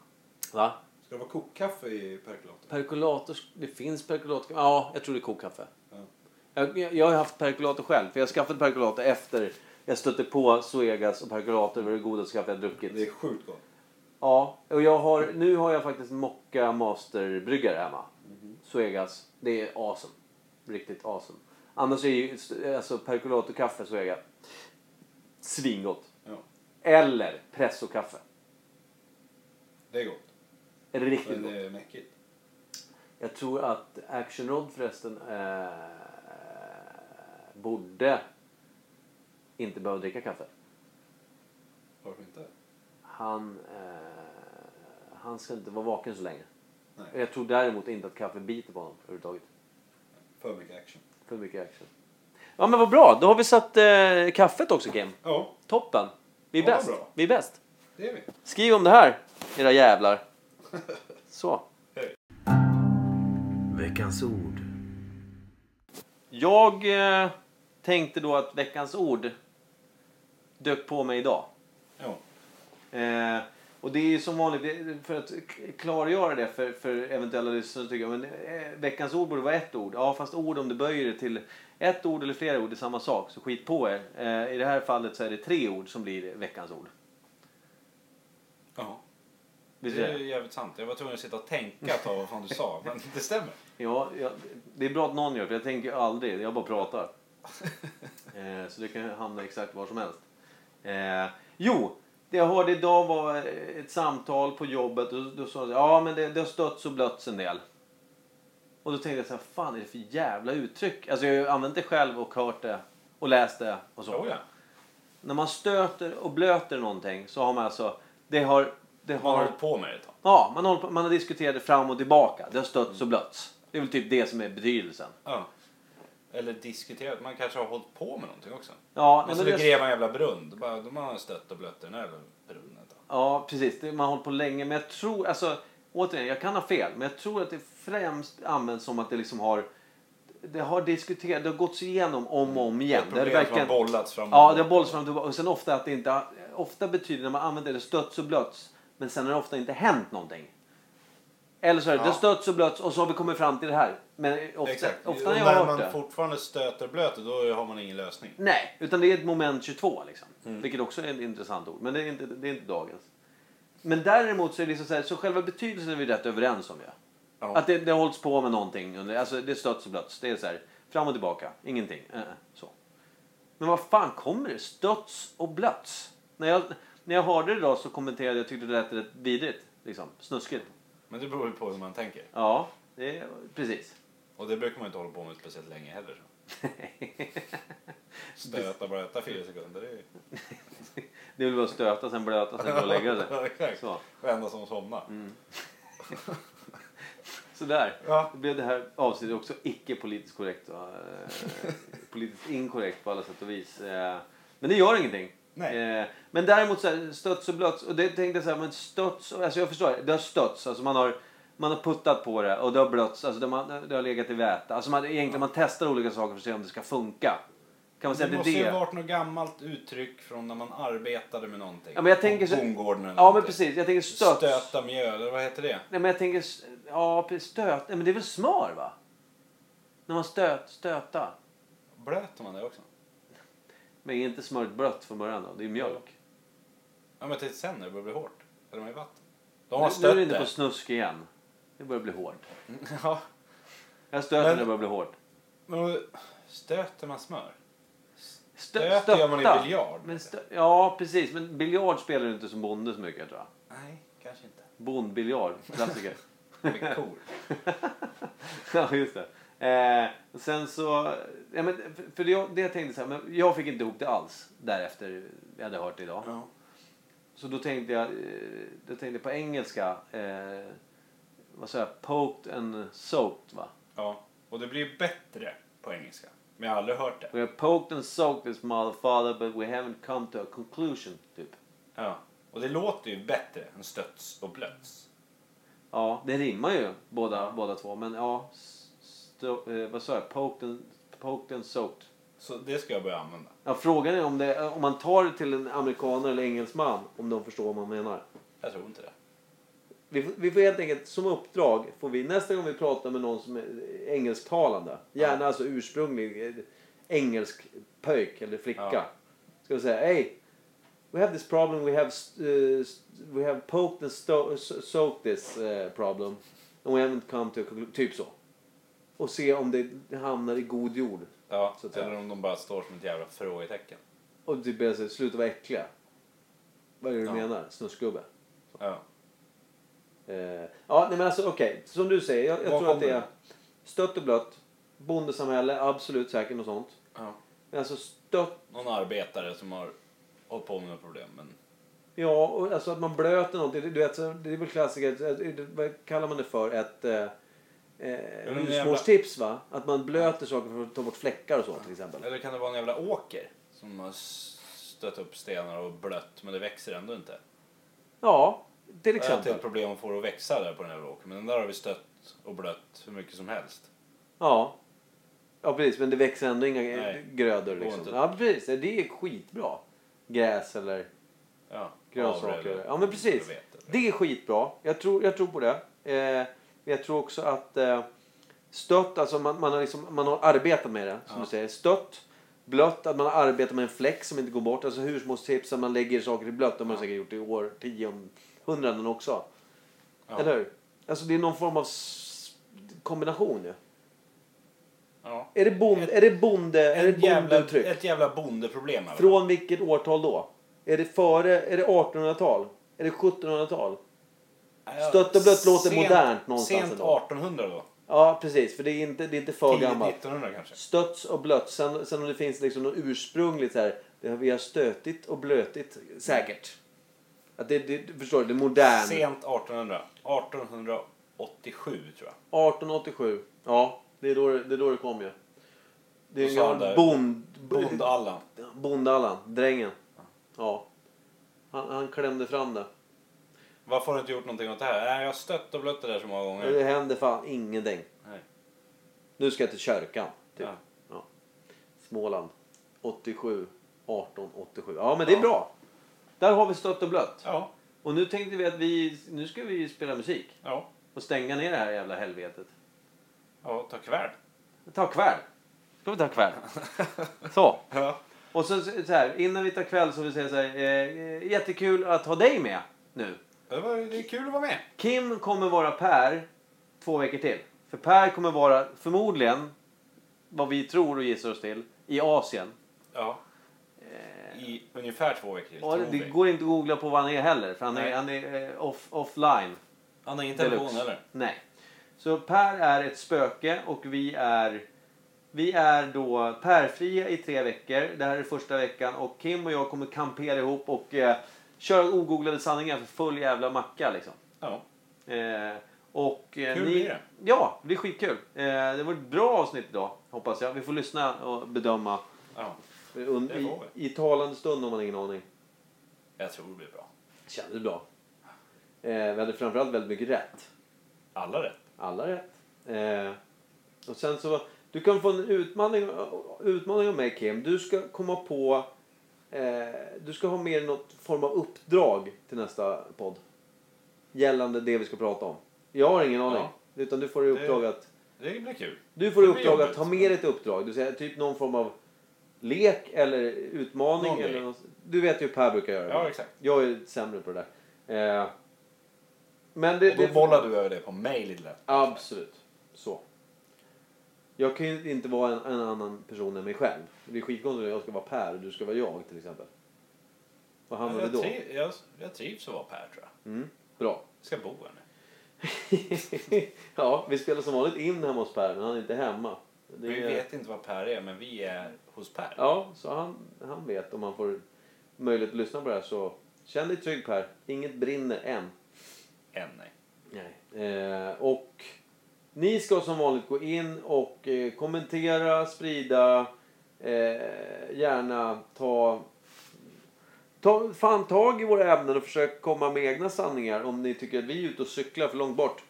Va?
Ska det vara kokkaffe i perkulator?
Perkulator, det finns perkulator. Ja, jag tror det är kokkaffe.
Ja.
Jag, jag, jag har haft perkulator själv. För jag skaffade perkulator efter jag stötte på Suegas och perkulator. Det var det godaste kaffe jag druckit.
Det är sjukt gott.
Ja, och jag har, nu har jag faktiskt Mocca Master-bryggare hemma. Suegas. Det är awesome. Riktigt awesome. Annars är ju alltså perkulatorkaffe Suega svingott.
Ja.
Eller pressokaffe.
Det är gott.
Riktigt
Men
gott.
det är mäckigt.
Jag tror att Action Rod förresten eh, borde inte behöva dricka kaffe.
Varför inte?
Han, eh, han ska inte vara vaken så länge.
Nej.
Jag tror däremot inte att kaffe biter på honom överhuvudtaget.
För mycket action.
För mycket action. Ja men vad bra, då har vi satt eh, kaffet också Kim.
Ja,
Toppen. Vi är
Ja,
bäst.
bra.
Vi är bäst.
det är vi.
Skriv om det här, era jävlar. Så.
Hej.
Veckans ord. Jag eh, tänkte då att veckans ord dök på mig idag. Eh, och det är ju som vanligt, för att klargöra det för, för eventuella lyssnare tycker jag men eh, veckans ord borde vara ett ord. Ja fast ord om du böjer det till ett ord eller flera ord är samma sak. Så skit på er. Eh, I det här fallet så är det tre ord som blir veckans ord.
Ja.
Visst
Det
är det?
jävligt sant. Jag var tvungen att sitta och tänka tag vad fan du sa. Men det stämmer.
Ja, ja, det är bra att någon gör det, jag tänker aldrig, jag bara pratar. eh, så det kan hamna exakt var som helst. Eh, jo, det jag hörde idag var ett samtal på jobbet och då sa de, ja men det, det har stötts och blötts en del. Och då tänkte jag så här, fan är det för jävla uttryck? Alltså jag har använt det själv och hört det och läst det och så.
Oh, ja.
När man stöter och blöter någonting så har man alltså, det har det
Man har
har...
hållit på med det ett tag.
Ja, man, håller på, man har diskuterat det fram och tillbaka. Det har stötts och blötts. Det är väl typ det som är betydelsen.
Ja. Eller diskuterat. Man kanske har hållit på med någonting också.
Ja,
Man skulle
det,
gräva en jävla brunn. Då bara- De har stött och blött den här brunnen tag.
ja precis. Det, man har hållit på länge. Men jag tror, alltså återigen, jag kan ha fel. Men jag tror att det främst används som att det liksom har... Det har diskuterats, det har gåtts igenom om och om igen.
Ett
Det
som
verkligen-
har bollats fram
Ja, det har bollats fram och sen ofta att det inte Ofta betyder när man använder det stötts och blötts. Men sen har det ofta inte hänt någonting. Eller så är det,
Ja.
det stötts och blötts och så har vi kommit fram till det här. Men ofta,
Exakt.
ofta när jag har
man
hört det.
fortfarande stöter och blöter då har man ingen lösning.
Nej, utan det är ett moment 22 liksom.
Mm.
Vilket också är ett intressant ord. Men det är inte, det är inte dagens. Men däremot så är det liksom så här, så själva betydelsen är vi rätt överens om ju.
Ja.
Att det, det hålls på med någonting. Alltså det stöts och blöts. Det är så här, fram och tillbaka. Ingenting. Eh, så. Men vad fan kommer det? Stöts och blöts. När jag, när jag hörde det idag så kommenterade jag tyckte det lät rätt vidrigt. Liksom. Snuskigt.
Men det beror ju på hur man tänker.
Ja, det är, precis.
Och det brukar man inte hålla på med speciellt länge heller. Så. Stöta och blöta fyra sekunder. Det är ju...
Det vill bara stöta, sen blöta, sen gå och lägga sig.
Ja, exakt.
Så.
Vända som somna.
Sådär.
Ja.
Då blev det här avsnittet också icke politiskt korrekt. Va? Eh, politiskt inkorrekt på alla sätt och vis. Eh, Men det gör ingenting.
Nej.
Eh, Men däremot så här, stöts och blöts. Och det tänkte jag så här, men stöts, och- alltså jag förstår, det har stötts. Alltså man har, man har puttat på det och det har blötts. Alltså det, man, det har legat i väte. Alltså man, egentligen man testar olika saker för att se om det ska funka. Kan man säga
Det
att
måste
det
ju
det?
varit något gammalt uttryck från när man arbetade med någonting.
Ja, men jag tänker så-
bondgården eller
Ja men precis, jag tänker stöts.
Stöta mjöl, eller vad heter det?
Nej men jag tänker, ja stöt. Men det är väl smör va? När man stöt, stöta.
Blöter man det också?
Men är inte smöret blött från början då? Det är mjölk.
Ja men till sen när det börjar bli hårt. Eller med vatten. De
Nu,
har
nu är
stött
du inne på snusk igen. Det börjar bli hårt.
Ja.
Jag stöter
Men-
när det börjar bli hårt.
Men stöter man smör?
Stö,
Stöter gör man i biljard.
Men stö, ja precis, men biljard spelar du inte som bonde så mycket tror jag.
Nej, kanske inte.
Bondbiljard, klassiker.
Med kor.
ja just det. Eh, och sen så, ja, men, för, det, det jag tänkte så här, men jag fick inte ihop det alls därefter jag hade hört det idag.
Ja.
Så då tänkte jag, eh, då tänkte jag på engelska, eh, vad sa jag, poked and soaked va?
ja. Och det blir bättre på engelska. Men jag har aldrig hört det.
We have poked and soaked this mother father but we haven't come to a conclusion typ.
Ja. Och det låter ju bättre än stöts och blöts.
Ja, det rimmar ju båda, båda två men ja, eh, vad sa jag, poked and, poked and soaked.
Så det ska jag börja använda.
Ja, frågan är om, det, om man tar det till en amerikaner eller engelsman om de förstår vad man menar.
Jag tror inte det.
Vi, får- vi får helt enkelt som uppdrag, får vi, nästa gång vi pratar med någon som är engelsktalande, gärna alltså ursprunglig eh, engelsk pöjk eller flicka.
Ja.
Ska vi säga, hey, we have this problem, we have, uh, we have poked and soaked this uh, problem and we haven't come to a conclusion. Typ så. Och se om det hamnar i god jord.
Ja,
Så att säga.
eller om de bara står som ett jävla frågetecken.
Och typ börjar säga, sluta vara äckliga. Vad är det du
Ja.
menar? Snuskgubbe?
Ja.
Eh, ja, nej men alltså okej. Som du säger, jag, jag tror att det är stött och blött. Bondesamhälle, absolut säkert något sånt.
ja.
Men alltså stött,
Någon arbetare som har hållit på med några problem. Men
ja, och alltså att man blöter någonting. Du vet, så det är väl klassiker, vad kallar man det för? Ett eh, eh, husmorstips va? Att man blöter saker för att ta bort fläckar och så till exempel.
Eller kan det vara en jävla åker som har stött upp stenar och blött men det växer ändå inte?
Ja, till
Det är
exempel.
ett problem att få det att växa där på den jävla åkern. Men den där har vi stött och blött hur mycket som helst.
Ja. Ja precis, men det växer ändå inga
Nej,
grödor liksom.
inte.
Ja precis, det är skitbra. Gräs eller
Ja,
Grönsaker. Ja, men precis. Det är skitbra. Jag tror, jag tror på det. Eh, jag tror också att eh, stött, alltså man, man, har liksom, man har arbetat med det, som
Ja.
du säger. Stött, blött, att man har arbetat med en fläck som inte går bort. Alltså husmorstips, att man lägger saker i blött. Det har man
Ja.
säkert gjort i årtionden också.
Ja.
Eller hur? Alltså det är någon form av kombination ju.
Ja.
Är det, bond, är det bonde, är det
Ett jävla,
bondeuttryck?
ett jävla bondeproblem.
Från vilket årtal då? Är det före, är det 1800-tal? Är det 1700-tal? Stött och blött låter
sent-
modernt någonstans
Sent
ändå.
1800 då.
Ja, precis. För det är inte, det är inte för gammalt.
1900 kanske.
Stötts och blött. Sen, sen om det finns liksom något ursprungligt så här. Det har, vi har stötit och blötit. Säkert. Att det, det, du förstår, det är modern.
Sent 1800. 1887 tror jag.
1887. Ja, det är då det, är då det kom ju. Det är en gammal bond...
Bond-Allan.
Bondallan, drängen. Ja. Han, han klämde fram det.
Varför har du inte gjort någonting åt det här? Nej, jag har stött och blött det där så många gånger.
Det hände fan ingenting.
Nej.
Nu ska jag till kyrkan. Typ.
Ja.
Ja. Småland. 87. 1887. Ja men det är
Ja.
bra. Där har vi stött och blött.
Ja.
Och nu tänkte vi att vi, nu ska vi spela musik.
Ja.
Och stänga ner det här jävla helvetet.
Ja, ta kväll.
Ta kväll. Ska vi ta kväll? Så.
Ja.
Och så, så här, innan vi tar kväll så vill jag säga så här, eh, eh, jättekul att ha dig med nu.
Det, var, det är kul att vara med.
Kim kommer vara Per två veckor till. För Per kommer vara förmodligen, vad vi tror och gissar oss till, i Asien.
Ja. I ungefär två veckor till. Tror
det
vi.
går inte att googla på vad han är heller, för han är,
Nej.
han är eh, off, offline.
Han har ingen telefon
Deluxe.
heller.
Nej. Så Per är ett spöke och vi är vi är då pärfria i tre veckor. Det här är första veckan och Kim och jag kommer kampera ihop och eh, köra ogooglade sanningar för full jävla macka liksom.
Ja.
Eh, och, eh,
Kul
ni,
blir det.
Ja, det blir skitkul. Eh, det var ett bra avsnitt idag, hoppas jag. Vi får lyssna och bedöma
ja.
un,
Det
i, i talande stund om man har ingen aning.
Jag tror det blir bra.
Kändes bra. Eh, vi hade framförallt väldigt mycket rätt.
Alla rätt.
Alla rätt. Eh, och sen så, du kan få en utmaning, utmaning av mig Kim. Du ska komma på, eh, du ska ha med något form av uppdrag till nästa podd. Gällande det vi ska prata om. Jag har ingen aning.
Ja.
Utan du får i uppdrag att,
Det blir kul.
du får i uppdrag att ta med dig ett uppdrag. Du säger typ någon form av lek eller utmaning.
Någon
Eller något, du vet ju hur Per brukar göra.
Ja, exakt.
Jag är sämre på det där. Eh, men det,
Och då
det,
bollar du över det på mig lite lätt.
Absolut. Så. Jag kan ju inte vara en, en annan person än mig själv. Det är skitkonstigt om jag ska vara Per och du ska vara jag till exempel. Vad hamnar vi
Jag,
då?
triv, jag, jag trivs att vara Per tror jag.
Mm, bra.
Jag ska bo här nu.
ja, vi spelar som vanligt in hemma hos Per men han är inte hemma. Det
Vi
är-
vet inte vad Per är, men vi är hos Per.
Ja, så han, han vet om han får möjlighet att lyssna på det här så känn dig trygg Per. Inget brinner än.
Än nej.
Nej. Eh, och ni ska som vanligt gå in och eh, kommentera, sprida, eh, gärna ta, ta fan tag i våra ämnen och försök komma med egna sanningar om ni tycker att vi är ute och cyklar för långt bort.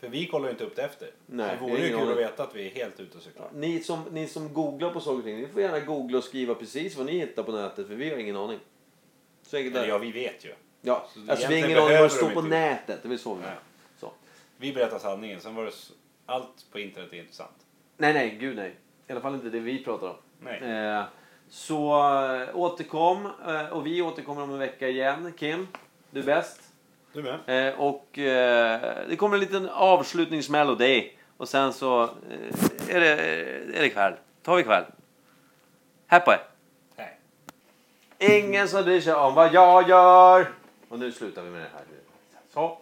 För vi kollar ju inte upp det efter.
Nej,
det vore ju kul att veta att vi är helt ute och cyklar.
Ni som, ni som googlar på saker och ting, ni får gärna googla och skriva precis vad ni hittar på nätet för vi har ingen aning. Så enkelt är det.
ja, vi vet ju.
Ja,
Så
alltså vi har ingen aning vad det står på
inte-
nätet. Det är väl så vi
Nej. Vi berättar sanningen, sen var det s- allt på internet är intressant.
Nej, nej, gud nej. I alla fall inte det vi pratar om.
Nej.
Eh, så eh, återkom eh, och vi återkommer om en vecka igen. Kim, du är bäst.
Du med?
Eh, och eh, det kommer en liten avslutningsmelodi. Och sen så eh, är, det, är det kväll. tar vi kväll. Här på er.
Nej.
Ingen som bryr sig om vad jag gör. Och nu slutar vi med det här. Så.